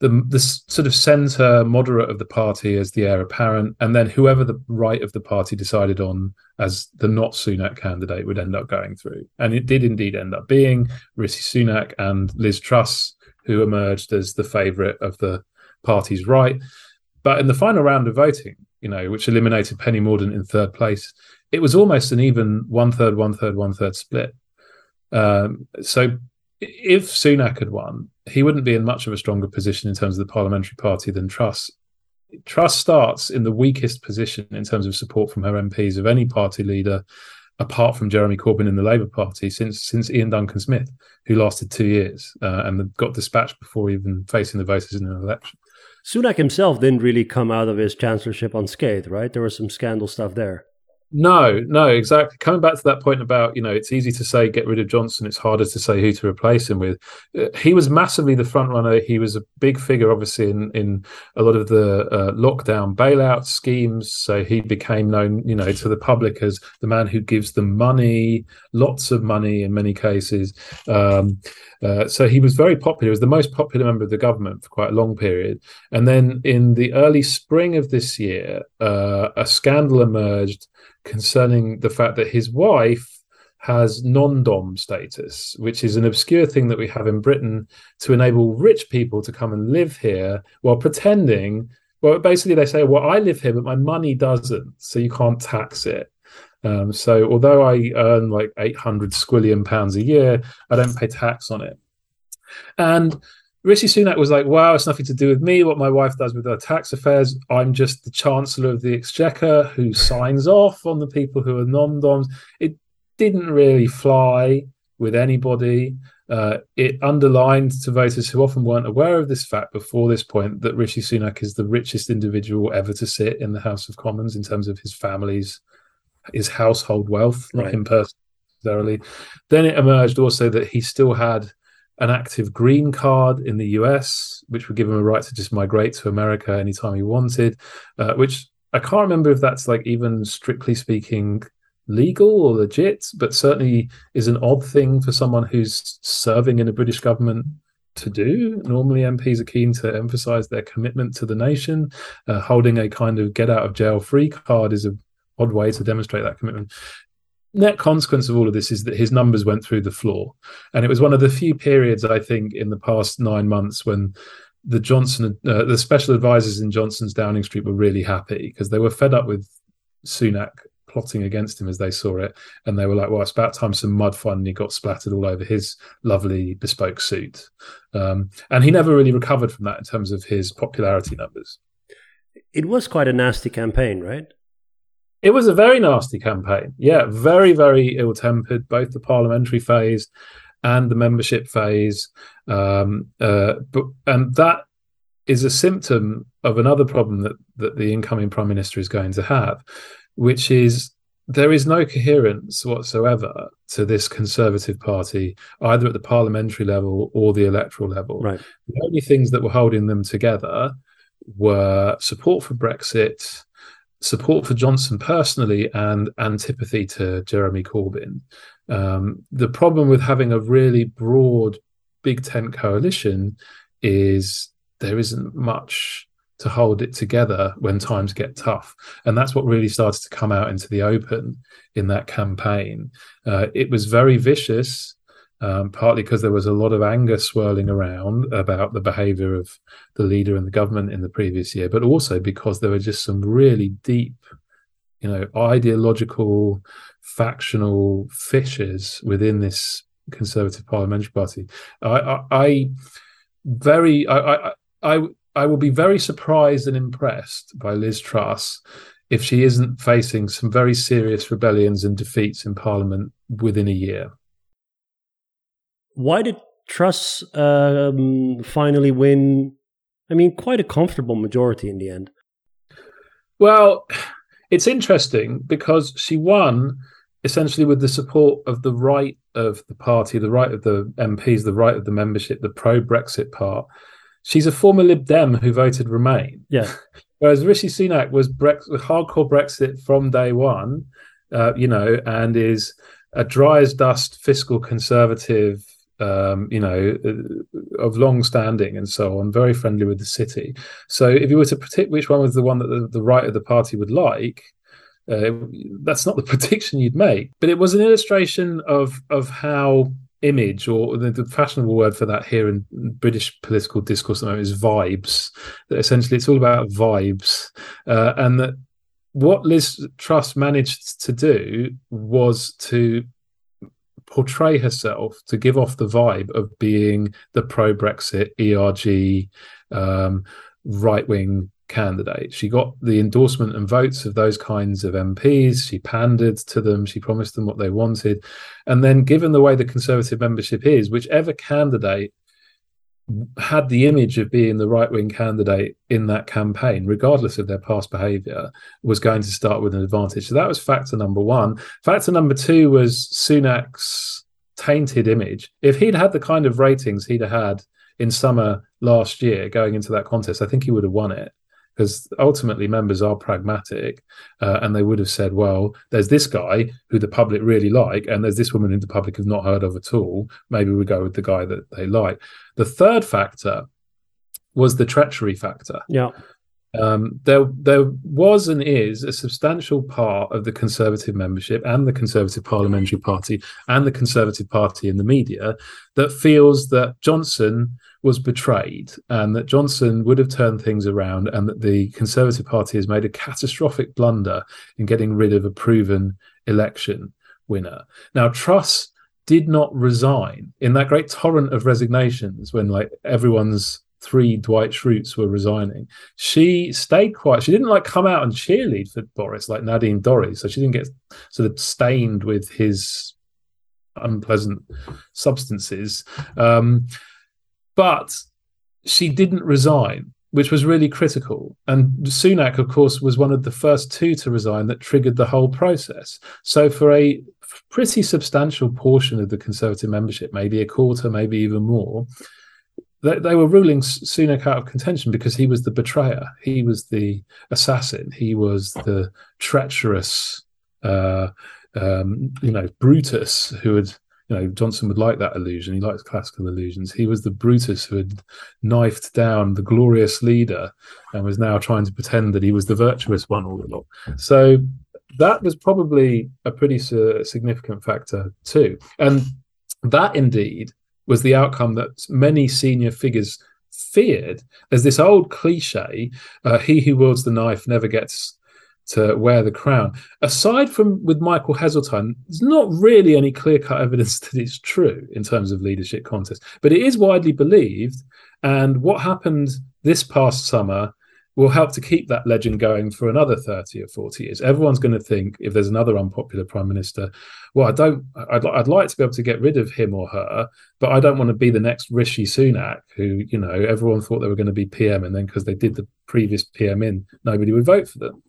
the the sort of centre moderate of the party as the heir apparent, and then whoever the right of the party decided on as the not Sunak candidate would end up going through. And it did indeed end up being Rishi Sunak and Liz Truss who emerged as the favourite of the party's right. But in the final round of voting, you know, which eliminated Penny Mordaunt in third place, it was almost an even one third, one third, one third split. Um, so if Sunak had won, he wouldn't be in much of a stronger position in terms of the parliamentary party than Truss. Truss starts in the weakest position in terms of support from her MPs of any party leader, apart from Jeremy Corbyn in the Labour Party, since since Iain Duncan Smith, who lasted two years uh, and got dispatched before even facing the voters in an election. Sunak himself didn't really come out of his chancellorship unscathed, right? There was some scandal stuff there. No, no, exactly. Coming back to that point about, you know, it's easy to say get rid of Johnson, it's harder to say who to replace him with. Uh, he was massively the front runner. He was a big figure, obviously, in, in a lot of the uh, lockdown bailout schemes. So he became known, you know, to the public as the man who gives them money, lots of money in many cases. Um, uh, so he was very popular. He was the most popular member of the government for quite a long period. And then in the early spring of this year, uh, a scandal emerged concerning the fact that his wife has non-dom status, which is an obscure thing that we have in Britain to enable rich people to come and live here while pretending. Well, basically, they say, "Well, I live here, but my money doesn't, so you can't tax it." Um, so, although I earn like eight hundred squillion pounds a year, I don't pay tax on it. And Rishi Sunak was like, wow, it's nothing to do with me, what my wife does with her tax affairs. I'm just the Chancellor of the Exchequer who signs off on the people who are non doms. It didn't really fly with anybody. Uh, it underlined to voters who often weren't aware of this fact before this point that Rishi Sunak is the richest individual ever to sit in the House of Commons in terms of his family's, his household wealth, right. not him personally. Then it emerged also that he still had an active green card in the US, which would give him a right to just migrate to America anytime he wanted, uh, which I can't remember if that's like even strictly speaking legal or legit, but certainly is an odd thing for someone who's serving in a British government to do. Normally, MPs are keen to emphasize their commitment to the nation. Uh, holding a kind of get out of jail free card is a odd way to demonstrate that commitment net consequence of all of this is that his numbers went through the floor. And it was one of the few periods, I think, in the past nine months when the Johnson, uh, the special advisors in Johnson's Downing Street were really happy because they were fed up with Sunak plotting against him as they saw it. And they were like, well, it's about time some mud finally got splattered all over his lovely bespoke suit. Um, and he never really recovered from that in terms of his popularity numbers. It was quite a nasty campaign, right? It was a very nasty campaign. Yeah, very, very ill tempered, both the parliamentary phase and the membership phase. Um, uh, but and that is a symptom of another problem that that the incoming prime minister is going to have, which is there is no coherence whatsoever to this Conservative Party, either at the parliamentary level or the electoral level. Right. The only things that were holding them together were support for Brexit support for Johnson personally and antipathy to Jeremy Corbyn. Um, the problem with having a really broad big tent coalition is there isn't much to hold it together when times get tough. And that's what really started to come out into the open in that campaign. Uh, it was very vicious um, partly because there was a lot of anger swirling around about the behavior of the leader and the government in the previous year, but also because there were just some really deep, you know, ideological, factional fissures within this Conservative Parliamentary Party. I, I, I very, I, I, I, I will be very surprised and impressed by Liz Truss if she isn't facing some very serious rebellions and defeats in Parliament within a year. Why did Truss um, finally win? I mean, quite a comfortable majority in the end. Well, it's interesting because she won essentially with the support of the right of the party, the right of the MPs, the right of the membership, the pro Brexit part. She's a former Lib Dem who voted Remain. Yeah. Whereas Rishi Sunak was Brex- hardcore Brexit from day one, uh, you know, and is a dry as dust fiscal conservative, um, you know, uh, of long standing and so on, very friendly with the city. So if you were to predict which one was the one that the, the right of the party would like, uh, that's not the prediction you'd make. But it was an illustration of of how image or the, the, fashionable word for that here in British political discourse is vibes. That essentially it's all about vibes, uh, and that what Liz Truss managed to do was to portray herself to give off the vibe of being the pro Brexit ERG um, right wing candidate. She got the endorsement and votes of those kinds of MPs. She pandered to them. She promised them what they wanted. And then, given the way the Conservative membership is, whichever candidate had the image of being the right wing candidate in that campaign, regardless of their past behaviour, was going to start with an advantage. So that was factor number one. Factor number two was Sunak's tainted image. If he'd had the kind of ratings he'd had in summer last year going into that contest, I think he would have won it because ultimately members are pragmatic uh, and they would have said well there's this guy who the public really like and there's this woman who the public have not heard of at all. Maybe we go with the guy that they like. The third factor was the treachery factor. Yeah. Um, there, there was and is a substantial part of the Conservative membership and the Conservative Parliamentary Party and the Conservative Party in the media that feels that Johnson was betrayed and that Johnson would have turned things around and that the Conservative Party has made a catastrophic blunder in getting rid of a proven election winner. Now, Truss did not resign in that great torrent of resignations when like everyone's three Dwight Schrutes were resigning. She stayed quiet. She didn't like come out and cheerlead for Boris like Nadine Dorries. So she didn't get sort of stained with his unpleasant substances. Um, but she didn't resign, which was really critical. And Sunak, of course, was one of the first two to resign that triggered the whole process. So for a pretty substantial portion of the Conservative membership, maybe a quarter, maybe even more, they, they were ruling Sunak out of contention because he was the betrayer, he was the assassin, he was the treacherous, uh, um, you know, Brutus who had you know, Johnson would like that illusion. He likes classical illusions. He was the Brutus who had knifed down the glorious leader and was now trying to pretend that he was the virtuous one all along. So that was probably a pretty significant factor too. And that indeed was the outcome that many senior figures feared as this old cliche uh, he who wields the knife never gets to wear the crown. Aside from with Michael Heseltine, there's not really any clear cut evidence that it's true in terms of leadership contests, but it is widely believed. And what happened this past summer will help to keep that legend going for another 30 or 40 years. Everyone's going to think if there's another unpopular prime minister, well, I don't, I'd, I'd like to be able to get rid of him or her, but I don't want to be the next Rishi Sunak, who, you know, everyone thought they were going to be PM. And then because they did the previous PM in, nobody would vote for them.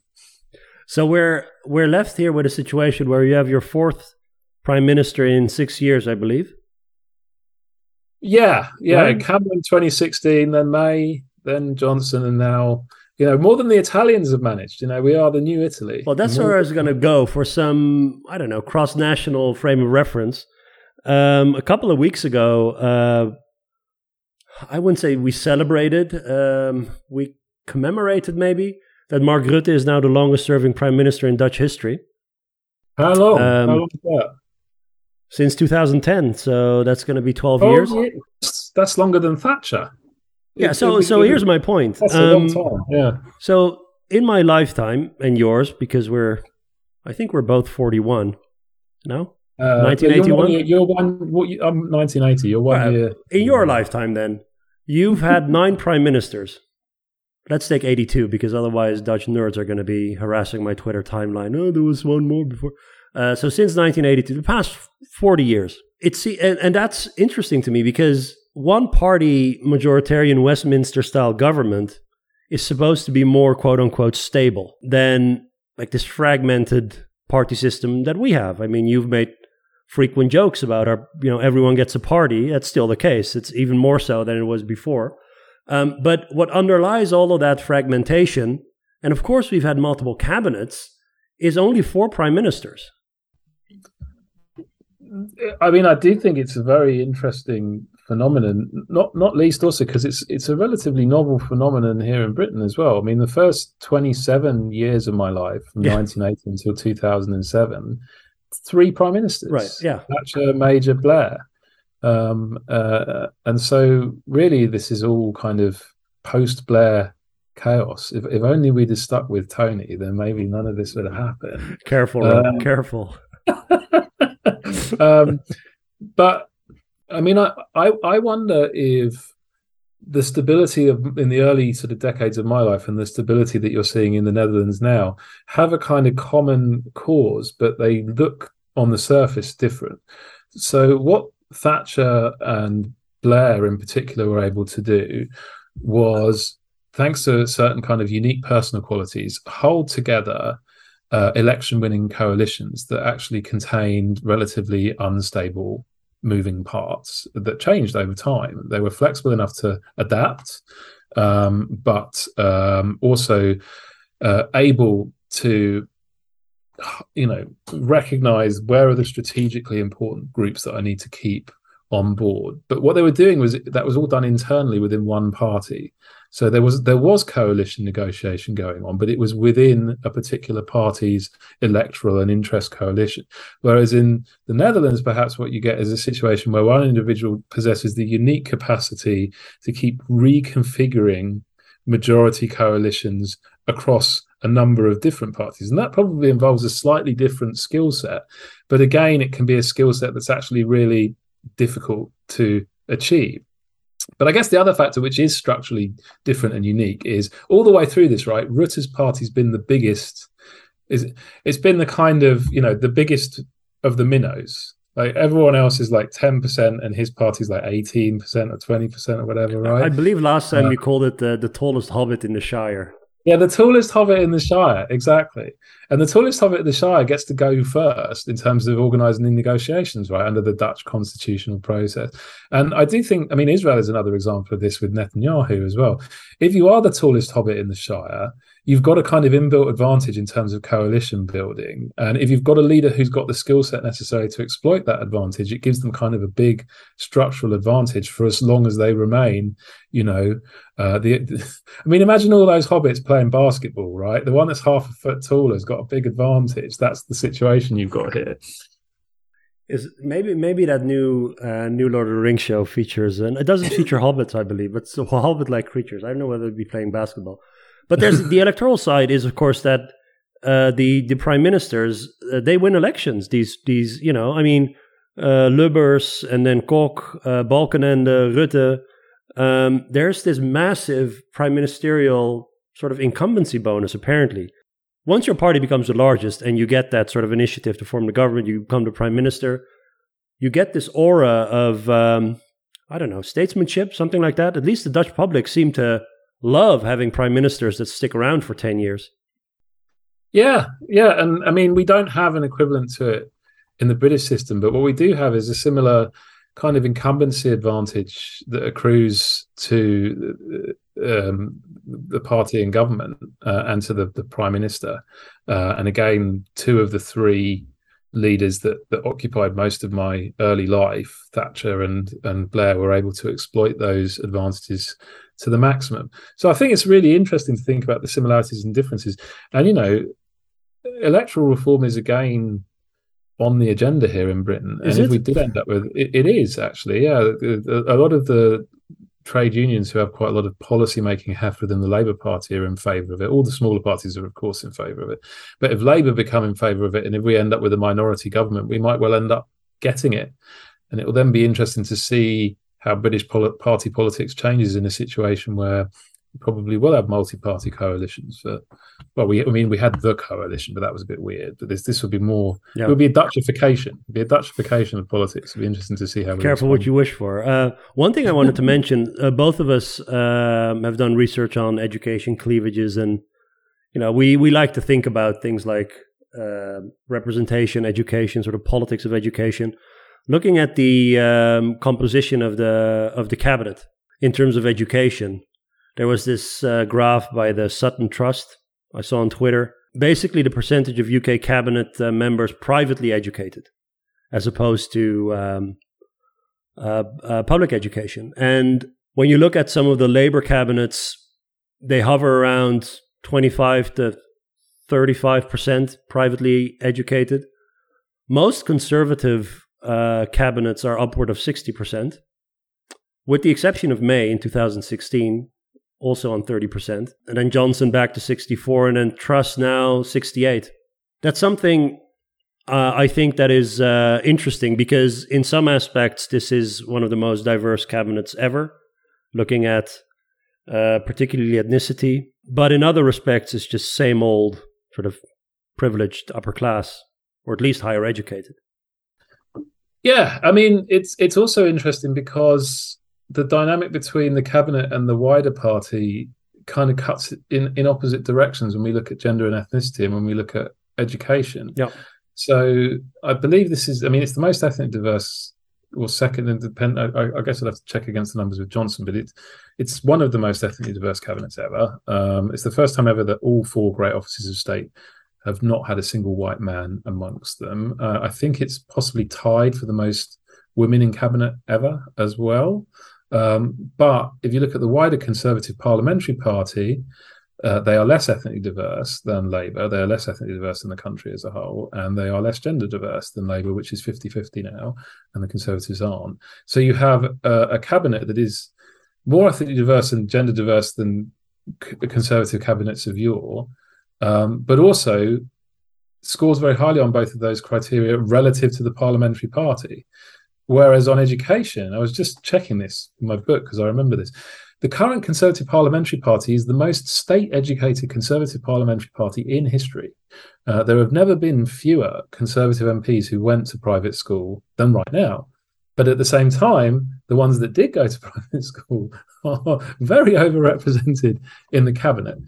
So we're we're left here with a situation where you have your fourth prime minister in six years, I believe. Yeah, yeah. Right? Cameron 2016, then May, then Johnson, and now you know more than the Italians have managed. You know, we are the new Italy. Well, that's where I was going to go for some I don't know cross national frame of reference. Um, a couple of weeks ago, uh, I wouldn't say we celebrated. Um, we commemorated maybe that Mark Rutte is now the longest serving prime minister in Dutch history. How long? Um, How long is that? Since 2010. So that's going to be 12 oh, years. That's longer than Thatcher. Yeah. so, so here's my point. That's um, a long um, time. Yeah. So in my lifetime and yours, because we're, I think we're both 41. No? Uh, 1981. You're, you're one. What, I'm 1980. You're one year. In your lifetime, then, you've had nine prime ministers. Let's take 82 because otherwise Dutch nerds are going to be harassing my Twitter timeline. Oh, there was one more before. Uh, so since 1982, the past 40 years, it's and, and that's interesting to me because one party majoritarian Westminster style government is supposed to be more quote unquote stable than like this fragmented party system that we have. I mean, you've made frequent jokes about our, you know, everyone gets a party. That's still the case. It's even more so than it was before. Um, but what underlies all of that fragmentation, and of course we've had multiple cabinets, is only four prime ministers. I mean, I do think it's a very interesting phenomenon. Not not least also because it's it's a relatively novel phenomenon here in Britain as well. I mean, the first twenty seven years of my life, from yeah. nineteen eighty until two thousand and seven, three prime ministers. Right. Yeah. Thatcher, Major, Blair. Um, uh, and so, really, this is all kind of post Blair chaos. If, if only we'd have stuck with Tony, then maybe none of this would have happened. Careful, um, careful. um, but I mean, I, I, I wonder if the stability of in the early sort of decades of my life and the stability that you're seeing in the Netherlands now have a kind of common cause, but they look on the surface different. So what Thatcher and Blair in particular were able to do was, thanks to certain kind of unique personal qualities, hold together uh, election winning coalitions that actually contained relatively unstable moving parts that changed over time. They were flexible enough to adapt, um, but um, also uh, able to you know recognize where are the strategically important groups that I need to keep on board. But what they were doing was that was all done internally within one party. So there was there was coalition negotiation going on, but it was within a particular party's electoral and interest coalition. Whereas in the Netherlands, perhaps what you get is a situation where one individual possesses the unique capacity to keep reconfiguring majority coalitions across a number of different parties. And that probably involves a slightly different skill set. But again, it can be a skill set that's actually really difficult to achieve. But I guess the other factor, which is structurally different and unique, is all the way through this, right? Rutte's party's been the biggest. Is it's been the kind of you know the biggest of the minnows. Like everyone else is like ten percent, and his party's like eighteen percent or twenty percent or whatever, right? I believe last time uh, we called it the, the tallest hobbit in the Shire. Yeah, the tallest hobbit in the Shire, exactly. And the tallest hobbit in the Shire gets to go first in terms of organising the negotiations, right, under the Dutch constitutional process. And I do think, I mean, Israel is another example of this with Netanyahu as well. If you are the tallest hobbit in the Shire, you've got a kind of inbuilt advantage in terms of coalition building. And if you've got a leader who's got the skill set necessary to exploit that advantage, it gives them kind of a big structural advantage for as long as they remain, you know, uh, the, I mean, imagine all those hobbits playing basketball, right? The one that's half a foot taller has got a big advantage. That's the situation you've got here. Is maybe maybe that new uh, new Lord of the Rings show features and it doesn't feature hobbits, I believe, but so hobbit like creatures. I don't know whether they'd be playing basketball. But there's the electoral side is of course that uh, the the prime ministers uh, they win elections. These these you know I mean uh, Lubbers and then Kok, uh, Balkenende, Rutte. Um, there's this massive prime ministerial sort of incumbency bonus apparently. Once your party becomes the largest and you get that sort of initiative to form the government, you become the prime minister. You get this aura of um, I don't know statesmanship, something like that. At least the Dutch public seem to love having prime ministers that stick around for 10 years. Yeah, yeah. And I mean, we don't have an equivalent to it in the British system, but what we do have is a similar kind of incumbency advantage that accrues to um, the party and government uh, and to the, the prime minister. Uh, and again, two of the three leaders that, that occupied most of my early life, Thatcher and, and Blair, were able to exploit those advantages to the maximum. So I think it's really interesting to think about the similarities and differences. And you know, electoral reform is again on the agenda here in Britain. Is and it? if we did end up with it, it is actually, yeah. A, a lot of the trade unions who have quite a lot of policy making heft within the Labour Party are in favour of it. All the smaller parties are, of course, in favour of it. But if Labour become in favour of it, and if we end up with a minority government, we might well end up getting it. And it will then be interesting to see how British pol- party politics changes in a situation where probably will have multi-party coalitions for. Well, we I mean we had the coalition, but that was a bit weird. But this this would be more. Yeah. It would be a Dutchification. It'd be a Dutchification of politics. It'd be interesting to see how. Careful what you wish for. Uh, one thing I wanted to mention: uh, both of us um, have done research on education cleavages, and you know we we like to think about things like uh, representation, education, sort of politics of education. Looking at the um, composition of the of the cabinet in terms of education, there was this uh, graph by the Sutton Trust I saw on Twitter. Basically, the percentage of UK cabinet uh, members privately educated, as opposed to um, uh, uh, public education. And when you look at some of the Labour cabinets, they hover around 25 to 35% privately educated. Most conservative uh, cabinets are upward of 60%, with the exception of May in 2016, also on 30%. And then Johnson back to 64, and then Truss now 68. That's something uh, I think that is uh, interesting because, in some aspects, this is one of the most diverse cabinets ever, looking at uh, particularly ethnicity. But in other respects, it's just same old sort of privileged upper class, or at least higher educated. Yeah, I mean, it's it's also interesting because the dynamic between the cabinet and the wider party kind of cuts in in opposite directions when we look at gender and ethnicity and when we look at education. Yeah. So I believe this is. I mean, it's the most ethnic diverse or second independent. I, I, guess I'd have to check against the numbers with Johnson, but it's it's one of the most ethnically diverse cabinets ever. Um, it's the first time ever that all four great offices of state have not had a single white man amongst them. Uh, I think it's possibly tied for the most women in cabinet ever as well. Um, but if you look at the wider Conservative Parliamentary Party, uh, they are less ethnically diverse than Labour. They are less ethnically diverse than the country as a whole, and they are less gender diverse than Labour, which is 50 50 now, and the Conservatives aren't. So you have a, cabinet that is more ethnically diverse and gender diverse than c- Conservative cabinets of yore, um, but also scores very highly on both of those criteria relative to the parliamentary party. Whereas on education, I was just checking this in my book because I remember this. The current Conservative Parliamentary Party is the most state educated Conservative Parliamentary Party in history. Uh, there have never been fewer Conservative MPs who went to private school than right now. But at the same time, the ones that did go to private school are very overrepresented in the cabinet.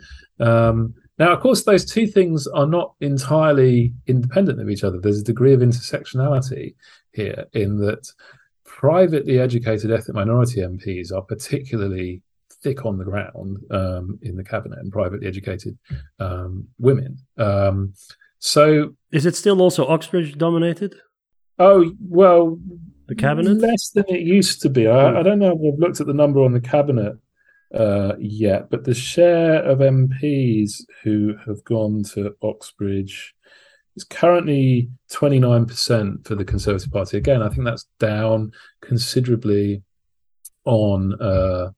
Um, now, of course, those two things are not entirely independent of each other. There's a degree of intersectionality here in that privately educated ethnic minority MPs are particularly thick on the ground um, in the cabinet and privately educated um, women. Um, so, is it still also Oxbridge dominated? Oh well, the cabinet less than it used to be. I, hmm. I don't know if I've looked at the number on the cabinet uh, yet, but the share of MPs who have gone to Oxbridge is currently 29% for the Conservative Party. Again, I think that's down considerably on uh,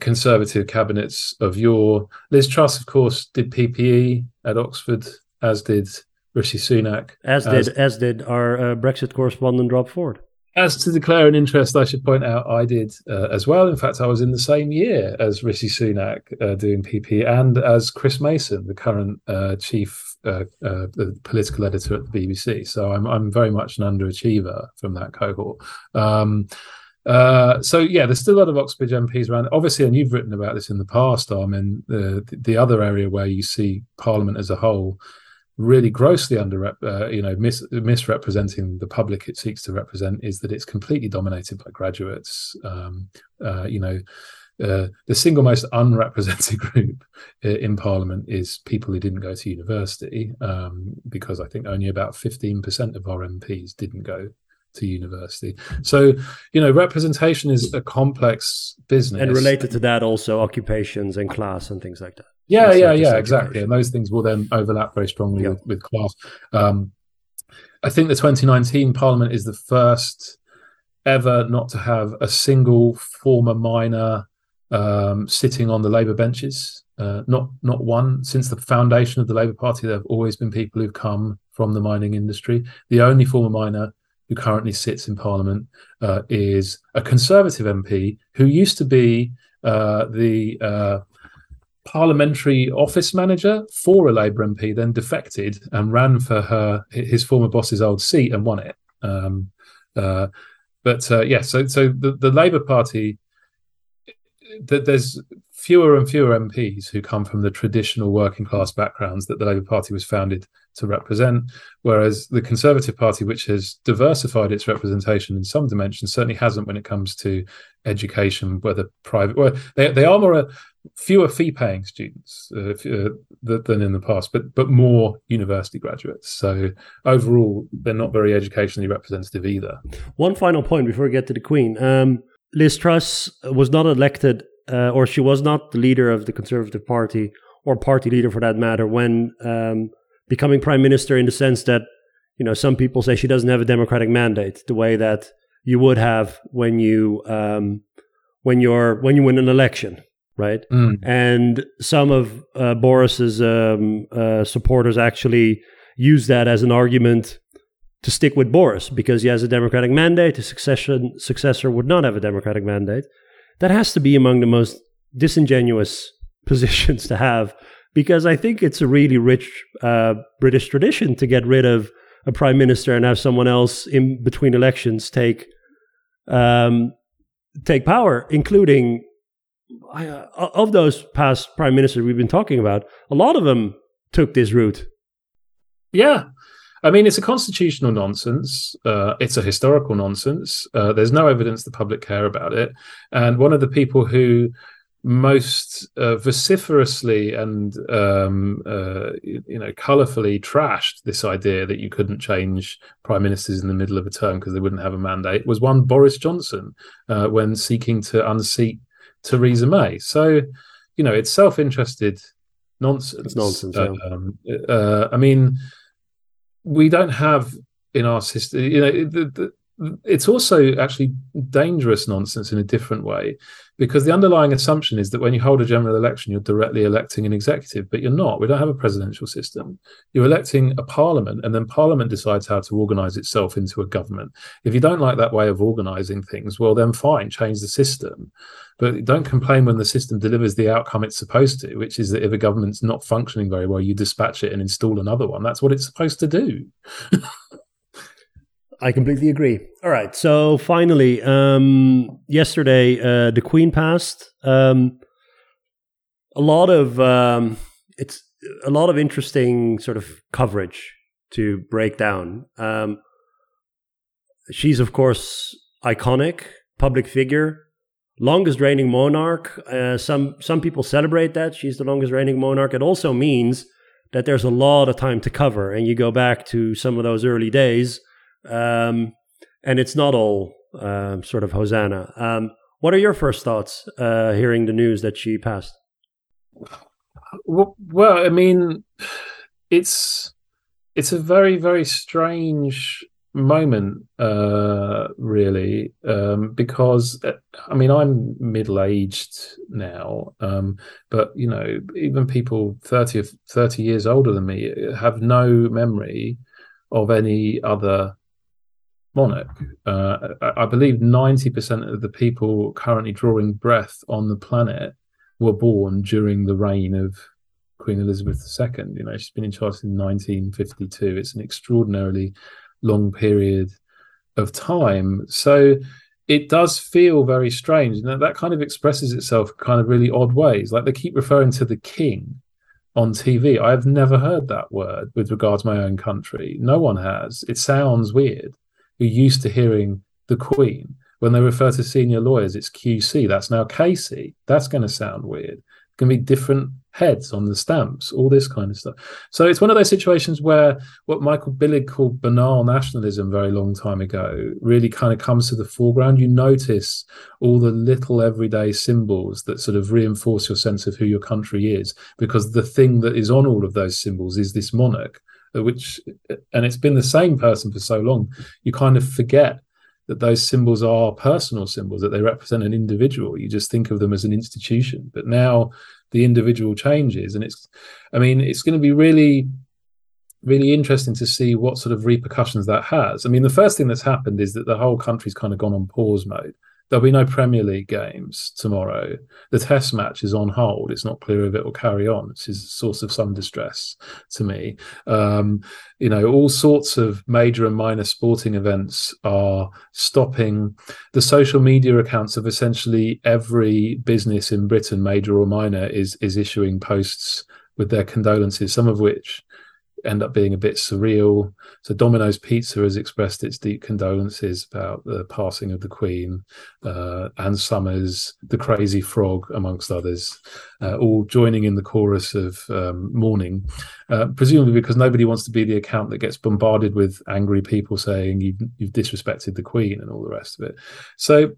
Conservative cabinets of yore. Liz Truss, of course, did PPE at Oxford, as did Rishi Sunak, as, as did as did our uh, Brexit correspondent Rob Ford. As to declare an interest, I should point out I did uh, as well. In fact, I was in the same year as Rishi Sunak uh, doing PP and as Chris Mason, the current uh, chief uh, uh, political editor at the BBC. So I'm I'm very much an underachiever from that cohort. Um, uh, so yeah, there's still a lot of Oxbridge MPs around. Obviously, and you've written about this in the past, Armen. The the other area where you see Parliament as a whole really grossly under uh, you know mis- misrepresenting the public it seeks to represent is that it's completely dominated by graduates. Um, uh, you know uh, the single most unrepresented group in parliament is people who didn't go to university um, because i think only about 15% of our mps didn't go to university. So you know representation is a complex business. And related to that also occupations and class and things like that yeah, yeah, yeah, exactly. And those things will then overlap very strongly with, with class. Um, I think the 2019 Parliament is the first ever not to have a single former miner um, sitting on the Labour benches. Uh, not not one since the foundation of the Labour Party. There have always been people who've come from the mining industry. The only former miner who currently sits in Parliament uh, is a Conservative MP who used to be uh, the uh, parliamentary office manager for a Labour MP, then defected and ran for her his former boss's old seat and won it. Um, uh, but uh, yeah, so so the, the Labour Party, th- there's fewer and fewer MPs who come from the traditional working class backgrounds that the Labour Party was founded to represent, whereas the Conservative Party, which has diversified its representation in some dimensions, certainly hasn't when it comes to education, whether private. Well, they they are more uh, fewer fee paying students uh, uh, than in the past, but but more university graduates. So overall, they're not very educationally representative either. One final point before we get to the Queen. Um, Liz Truss was not elected uh, or she was not the leader of the Conservative Party or party leader for that matter when um, becoming prime minister in the sense that you know some people say she doesn't have a democratic mandate the way that you would have when you um, when you're when you win an election right mm. and some of uh, boris's um, uh, supporters actually use that as an argument to stick with boris because he has a democratic mandate his succession successor would not have a democratic mandate that has to be among the most disingenuous positions to have because I think it's a really rich uh, British tradition to get rid of a prime minister and have someone else in between elections take um, take power, including uh, of those past prime ministers we've been talking about. A lot of them took this route. Yeah, I mean, it's a constitutional nonsense. Uh, it's a historical nonsense. Uh, there's no evidence the public care about it. And one of the people who most uh, vociferously and um, uh, you know colorfully trashed this idea that you couldn't change prime ministers in the middle of a term because they wouldn't have a mandate was one Boris Johnson uh, when seeking to unseat Theresa May. So you know it's self-interested nonsense. It's nonsense. Yeah. Um, uh, I mean we don't have in our system, you know, the, the, it's also actually dangerous nonsense in a different way because the underlying assumption is that when you hold a general election you're directly electing an executive but you're not. We don't have a presidential system. You're electing a parliament and then parliament decides how to organize itself into a government. If you don't like that way of organizing things well then fine change the system. But don't complain when the system delivers the outcome it's supposed to which is that if a government's not functioning very well you dispatch it and install another one. That's what it's supposed to do I completely agree. All right. So finally, um, yesterday, uh, the Queen passed. Um, a lot of um, it's a lot of interesting sort of coverage to break down. Um, she's of course iconic, public figure, longest reigning monarch. Uh, some some people celebrate that she's the longest reigning monarch. It also means that there's a lot of time to cover, and you go back to some of those early days um, and it's not all uh, sort of Hosanna. Um, what are your first thoughts uh, hearing the news that she passed? Well, I mean, it's it's a very very strange moment, uh, really, um, because uh, I mean I'm middle aged now, um, but you know even people 30, 30 years older than me have no memory of any other monarch. Uh, I believe 90% of the people currently drawing breath on the planet were born during the reign of Queen Elizabeth II. You know, she's been in charge since 1952. It's an extraordinarily long period of time. So it does feel very strange. And that that kind of expresses itself kind of really odd ways. Like they keep referring to the king on TV. I have never heard that word with regards to my own country. No one has. It sounds weird who used to hearing the Queen. When they refer to senior lawyers, it's QC. That's now KC. That's going to sound weird. Going to be different heads on the stamps, all this kind of stuff. So it's one of those situations where what Michael Billig called banal nationalism very long time ago really kind of comes to the foreground. You notice all the little everyday symbols that sort of reinforce your sense of who your country is, because the thing that is on all of those symbols is this monarch which and it's been the same person for so long you kind of forget that those symbols are personal symbols that they represent an individual. You just think of them as an institution. But now the individual changes and it's i mean it's going to be really really interesting to see what sort of repercussions that has. I mean the first thing that's happened is that the whole country's kind of gone on pause mode There'll be no Premier League games tomorrow. The Test match is on hold. It's not clear if it will carry on. Which is a source of some distress to me. Um, you know, all sorts of major and minor sporting events are stopping. The social media accounts of essentially every business in Britain, major or minor, is is issuing posts with their condolences. Some of which end up being a bit surreal. So Domino's Pizza has expressed its deep condolences about the passing of the Queen, uh, Ann Summers, the Crazy Frog, amongst others, uh, all joining in the chorus of um, mourning, uh, presumably because nobody wants to be the account that gets bombarded with angry people saying you've, you've disrespected the Queen and all the rest of it. So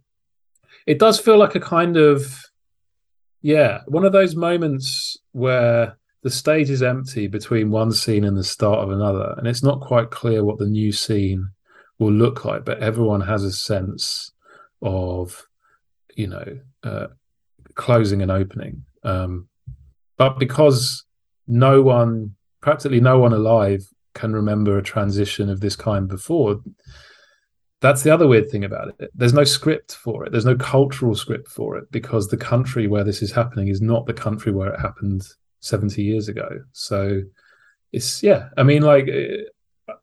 it does feel like a kind of yeah, one of those moments where the stage is empty between one scene and the start of another, and it's not quite clear what the new scene will look like. But everyone has a sense of, you know, uh, closing and opening. Um, but because no one, practically no one alive, can remember a transition of this kind before. That's the other weird thing about it. There's no script for it. There's no cultural script for it because the country where this is happening is not the country where it happened 70 years ago. So it's, yeah, I mean, like,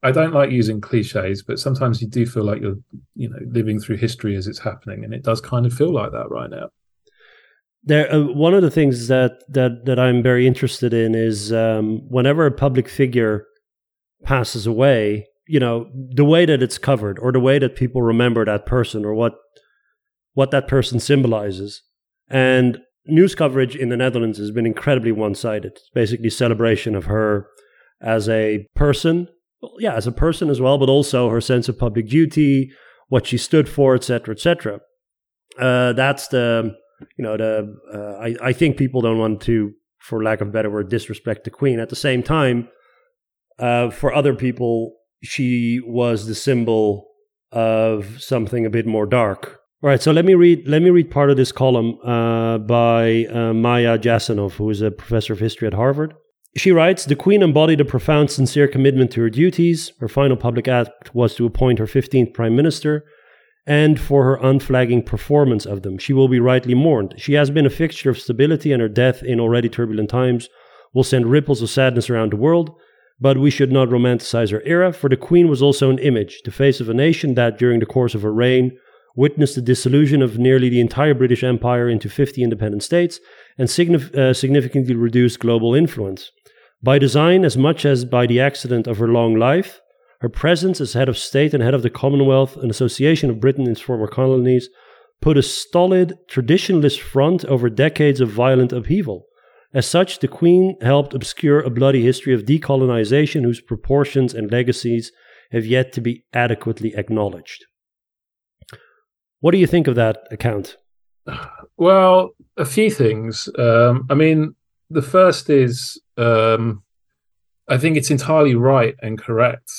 I don't like using cliches, but sometimes you do feel like you're, you know, living through history as it's happening. And it does kind of feel like that right now. There, uh, one of the things that, that, that I'm very interested in is um, whenever a public figure passes away, you know, the way that it's covered or the way that people remember that person or what, what that person symbolizes. And news coverage in the Netherlands has been incredibly one sided. It's basically celebration of her as a person, yeah, as a person as well, but also her sense of public duty, what she stood for, etc., etc. Uh, that's the, you know, the. Uh, I I think people don't want to, for lack of a better word, disrespect the Queen. At the same time, uh, for other people, she was the symbol of something a bit more dark all right, so let me read. Let me read part of this column uh, by uh, Maya Jasanoff, who is a professor of history at Harvard. She writes: The Queen embodied a profound, sincere commitment to her duties. Her final public act was to appoint her fifteenth prime minister, and for her unflagging performance of them, she will be rightly mourned. She has been a fixture of stability, and her death in already turbulent times will send ripples of sadness around the world. But we should not romanticize her era, for the Queen was also an image, the face of a nation that, during the course of her reign, witnessed the dissolution of nearly the entire British Empire into 50 independent states and signif- uh, significantly reduced global influence. By design, as much as by the accident of her long life, her presence as head of state and head of the Commonwealth, an association of Britain and its former colonies, put a stolid, traditionalist front over decades of violent upheaval. As such, the Queen helped obscure a bloody history of decolonization whose proportions and legacies have yet to be adequately acknowledged. What do you think of that account? Well, a few things. Um, I mean, the first is um, I think it's entirely right and correct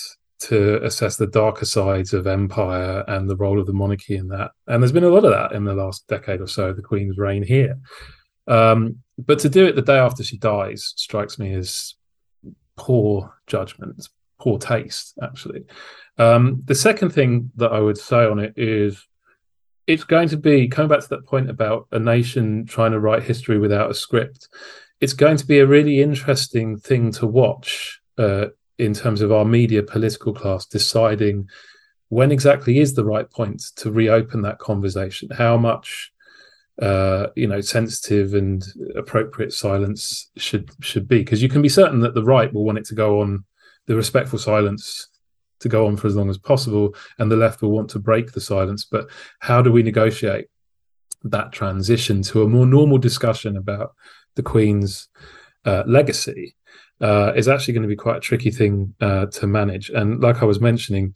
to assess the darker sides of empire and the role of the monarchy in that. And there's been a lot of that in the last decade or so, the Queen's reign here. Um, but to do it the day after she dies strikes me as poor judgment, poor taste, actually. Um, the second thing that I would say on it is it's going to be coming back to that point about a nation trying to write history without a script. It's going to be a really interesting thing to watch uh, in terms of our media political class deciding when exactly is the right point to reopen that conversation. How much uh, you know sensitive and appropriate silence should should be because you can be certain that the right will want it to go on the respectful silence to go on for as long as possible, and the left will want to break the silence. But how do we negotiate that transition to a more normal discussion about the Queen's uh, legacy? Uh, is actually going to be quite a tricky thing uh, to manage. And like I was mentioning,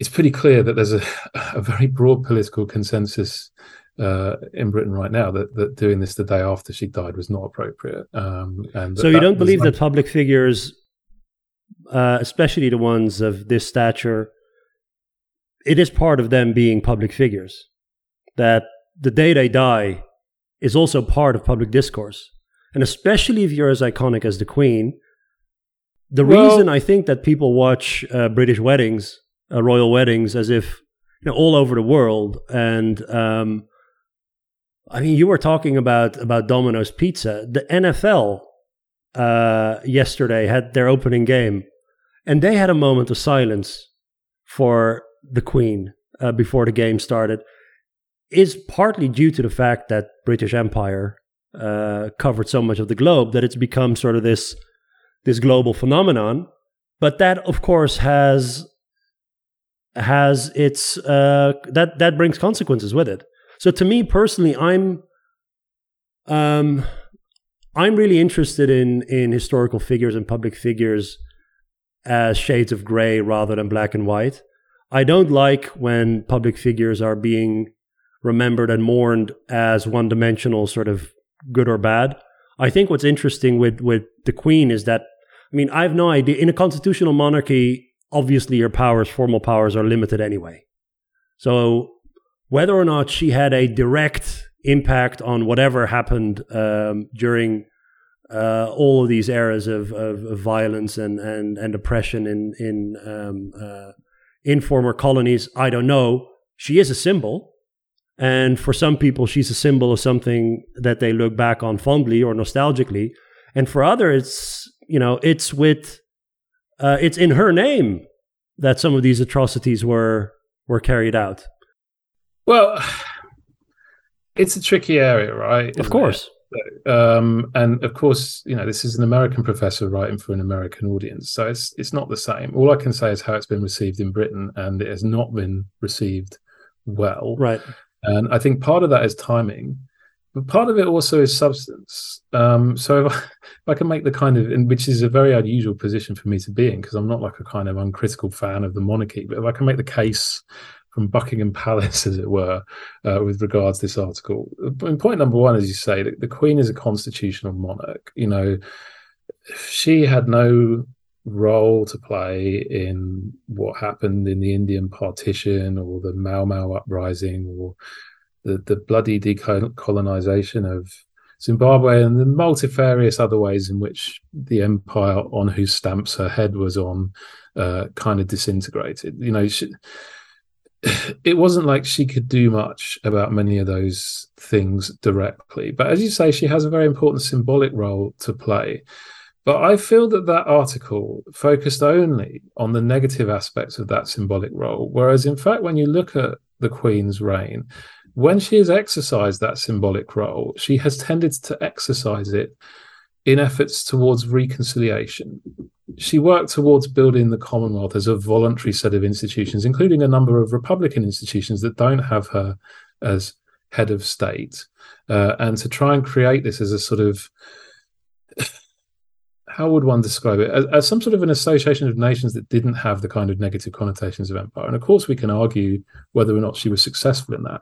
it's pretty clear that there's a, a very broad political consensus uh, in Britain right now that, that doing this the day after she died was not appropriate. Um, and so you don't believe that public figures uh, especially the ones of this stature, it is part of them being public figures. That the day they die is also part of public discourse. And especially if you're as iconic as the Queen, the well, reason I think that people watch uh, British weddings, uh, royal weddings, as if you know, all over the world, and um, I mean, you were talking about about Domino's Pizza. The NFL uh, yesterday had their opening game, and they had a moment of silence for the Queen uh, before the game started. Is partly due to the fact that British Empire uh, covered so much of the globe that it's become sort of this this global phenomenon. But that, of course, has has its uh, that that brings consequences with it. So to me personally, I'm um, I'm really interested in in historical figures and public figures as shades of gray rather than black and white. I don't like when public figures are being remembered and mourned as one dimensional, sort of good or bad. I think what's interesting with with the Queen is that I mean I have no idea in a constitutional monarchy. Obviously, your powers, formal powers, are limited anyway. So whether or not she had a direct impact on whatever happened um, during uh, all of these eras of, of, of, violence and, and, and oppression in in um, uh, in former colonies, I don't know. She is a symbol, and for some people, she's a symbol of something that they look back on fondly or nostalgically, and for others, it's you know it's with uh, it's in her name that some of these atrocities were were carried out. Well, it's a tricky area, right? Of course. Um, and of course, you know, this is an American professor writing for an American audience, so it's it's not the same. All I can say is how it's been received in Britain, and it has not been received well. Right. And I think part of that is timing, but part of it also is substance. Um, so if I, if I, can make the kind of, which is a very unusual position for me to be in, because I'm not like a kind of uncritical fan of the monarchy, but if I can make the case from Buckingham Palace, as it were, uh, with regards to this article. Point number one, as you say, the, the Queen is a constitutional monarch. You know, she had no role to play in what happened in the Indian partition or the Mau Mau uprising or the, the bloody decolonization of Zimbabwe and the multifarious other ways in which the empire on whose stamps her head was on uh, kind of disintegrated. You know, she, it wasn't like she could do much about many of those things directly. But as you say, she has a very important symbolic role to play. But I feel that that article focused only on the negative aspects of that symbolic role. Whereas, in fact, when you look at the Queen's reign, when she has exercised that symbolic role, she has tended to exercise it in efforts towards reconciliation she worked towards building the Commonwealth as a voluntary set of institutions, including a number of Republican institutions that don't have her as head of state, uh, and to try and create this as a sort of how would one describe it? As, as, some sort of an association of nations that didn't have the kind of negative connotations of empire. And of course we can argue whether or not she was successful in that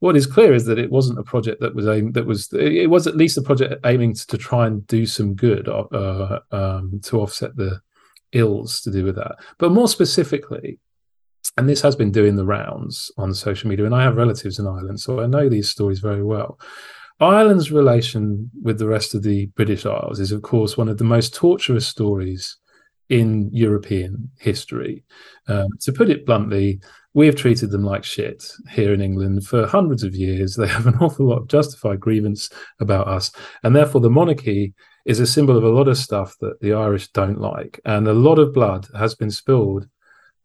what is clear is that it wasn't a project that was aimed that was it was at least a project aiming to, to try and do some good uh, um, to offset the ills to do with that. But more specifically and this has been doing the rounds on social media and i have relatives in ireland so i know these stories very well. Ireland's relation with the rest of the british isles is of course one of the most torturous stories in european history um, to put it bluntly we have treated them like shit here in England for hundreds of years. They have an awful lot of justified grievance about us. And therefore, the monarchy is a symbol of a lot of stuff that the Irish don't like. And a lot of blood has been spilled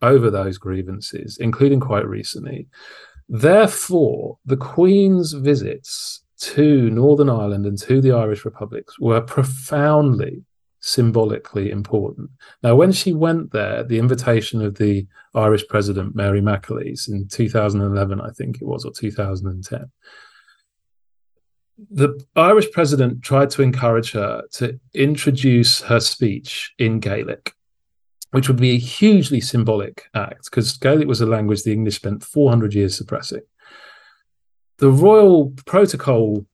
over those grievances, including quite recently. Therefore, the Queen's visits to Northern Ireland and to the Irish republics were profoundly symbolically important. Now, when she went there, at the invitation of the Irish president, Mary McAleese, in 2011, I think it was, or 2010, the Irish president tried to encourage her to introduce her speech in Gaelic, which would be a hugely symbolic act because Gaelic was a language the English spent 400 years suppressing. The royal protocol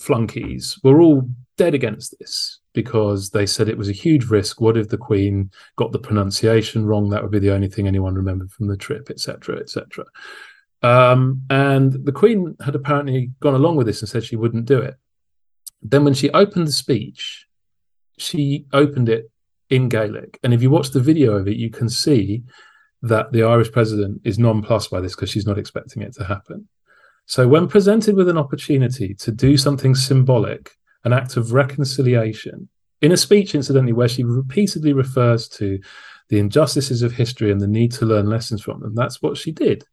flunkies were all dead against this because they said it was a huge risk. What if the Queen got the pronunciation wrong? That would be the only thing anyone remembered from the trip, etc., etc. Um, and the Queen had apparently gone along with this and said she wouldn't do it. Then, when she opened the speech, she opened it in Gaelic. And if you watch the video of it, you can see that the Irish president is nonplussed by this because she's not expecting it to happen. So, when presented with an opportunity to do something symbolic, an act of reconciliation, in a speech, incidentally, where she repeatedly refers to the injustices of history and the need to learn lessons from them, that's what she did.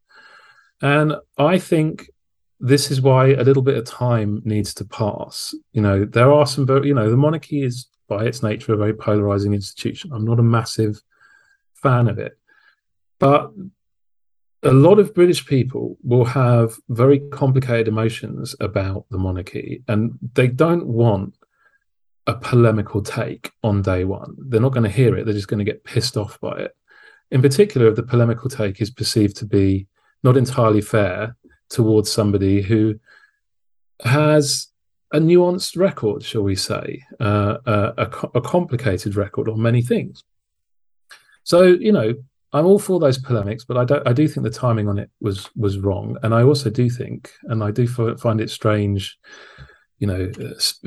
And I think this is why a little bit of time needs to pass. You know, there are some, you know, the monarchy is by its nature a very polarizing institution. I'm not a massive fan of it. But a lot of British people will have very complicated emotions about the monarchy, and they don't want a polemical take on day one. They're not going to hear it, they're just going to get pissed off by it. In particular, if the polemical take is perceived to be not entirely fair towards somebody who has a nuanced record, shall we say, uh, a, a, a complicated record on many things. So, you know, I'm all for those polemics, but I don't. I do think the timing on it was was wrong, and I also do think, and I do find it strange, you know,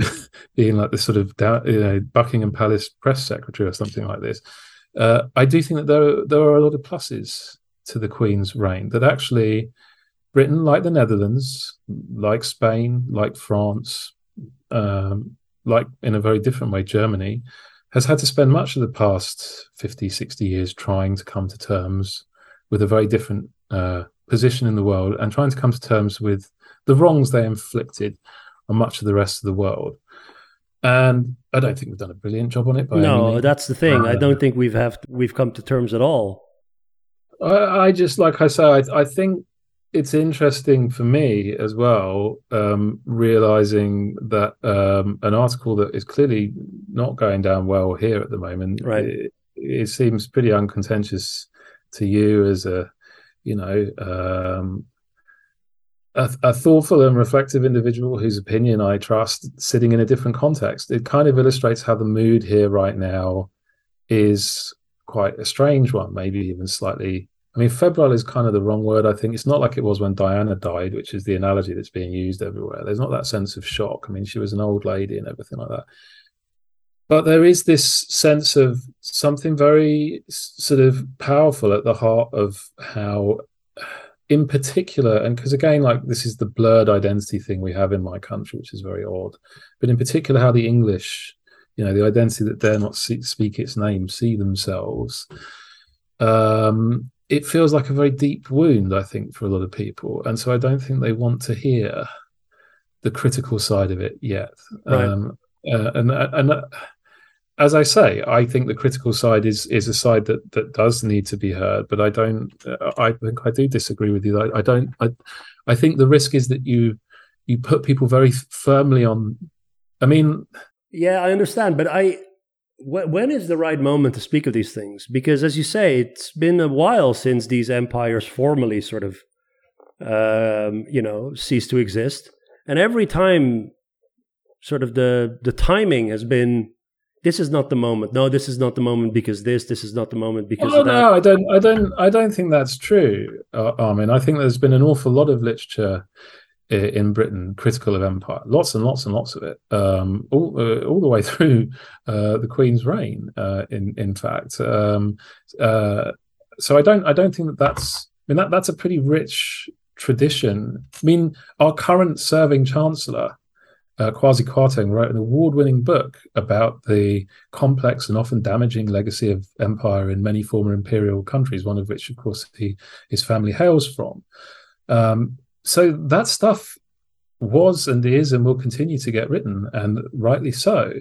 being like the sort of you know Buckingham Palace press secretary or something like this. Uh, I do think that there are, there are a lot of pluses to the Queen's reign. That actually, Britain, like the Netherlands, like Spain, like France, um, like in a very different way, Germany, has had to spend much of the past 50, 60 years trying to come to terms with a very different uh, position in the world and trying to come to terms with the wrongs they inflicted on much of the rest of the world. And I don't think we've done a brilliant job on it. no, that's the thing. Uh, I don't think we've have we've come to terms at all. I, I just like I say, I, I think it's interesting for me as well, um, realizing that um, an article that is clearly not going down well here at the moment. Right. It, it seems pretty uncontentious to you as a, you know, um, a, a, thoughtful and reflective individual whose opinion I trust, sitting in a different context. It kind of illustrates how the mood here right now is quite a strange one, maybe even slightly I mean, febrile is kind of the wrong word. I think it's not like it was when Diana died, which is the analogy that's being used everywhere. There's not that sense of shock. I mean, she was an old lady and everything like that. But there is this sense of something very sort of powerful at the heart of how, in particular, and because again, like this is the blurred identity thing we have in my country, which is very odd, but in particular, how the English, you know, the identity that dare not see, speak its name, see themselves. Um, it feels like a very deep wound, I think, for a lot of people, and so I don't think they want to hear the critical side of it yet. Right. Um, uh, and and uh, as I say, I think the critical side is is a side that that does need to be heard. But I don't. Uh, I think I do disagree with you. I, I don't. I I think the risk is that you you put people very firmly on. I mean, yeah, I understand, but I when is the right moment to speak of these things? Because, as you say, it's been a while since these empires formally sort of, um, you know, ceased to exist, and every time, sort of the the timing has been, this is not the moment. No, this is not the moment because this. This is not the moment because. Oh no, I don't. I don't. I don't think that's true. Uh, I mean, I think there's been an awful lot of literature in Britain critical of empire, lots and lots and lots of it, um, all uh, all the way through uh, the Queen's reign. Uh, in in fact, um, uh, so I don't I don't think that that's I mean that that's a pretty rich tradition. I mean, our current serving Chancellor. Uh, Kwasi Kwarteng wrote an award-winning book about the complex and often damaging legacy of empire in many former imperial countries. One of which, of course, he, his family hails from. Um, so that stuff was and is and will continue to get written, and rightly so.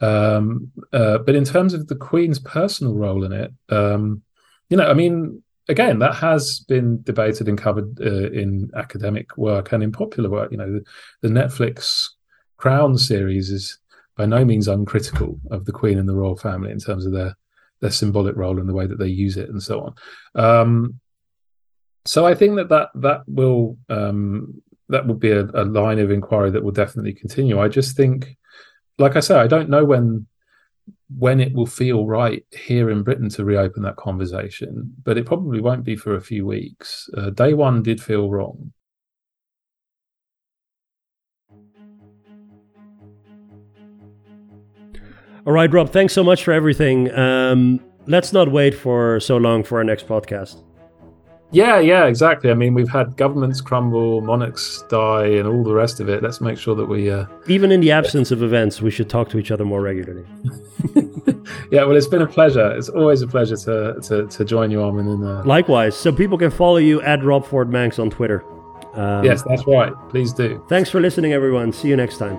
Um, uh, but in terms of the Queen's personal role in it, um, you know, I mean, again, that has been debated and covered uh, in academic work and in popular work. You know, the, the, Netflix Crown series is by no means uncritical of the Queen and the royal family in terms of their their symbolic role and the way that they use it and so on. Um, so I think that that that will um, that will be a, a, line of inquiry that will definitely continue. I just think, like I say, I don't know when when it will feel right here in Britain to reopen that conversation, but it probably won't be for a few weeks. Uh, day one did feel wrong. All right, Rob. Thanks so much for everything. Um, let's not wait for so long for our next podcast. Yeah, yeah, exactly. I mean, we've had governments crumble, monarchs die, and all the rest of it. Let's make sure that we. Uh... Even in the absence of events, we should talk to each other more regularly. yeah, well, it's been a pleasure. It's always a pleasure to to, to join you, Armen. And, uh... Likewise. So people can follow you at Rob Ford Mancs on Twitter. Um, yes, that's right. Please do. Thanks for listening, everyone. See you next time.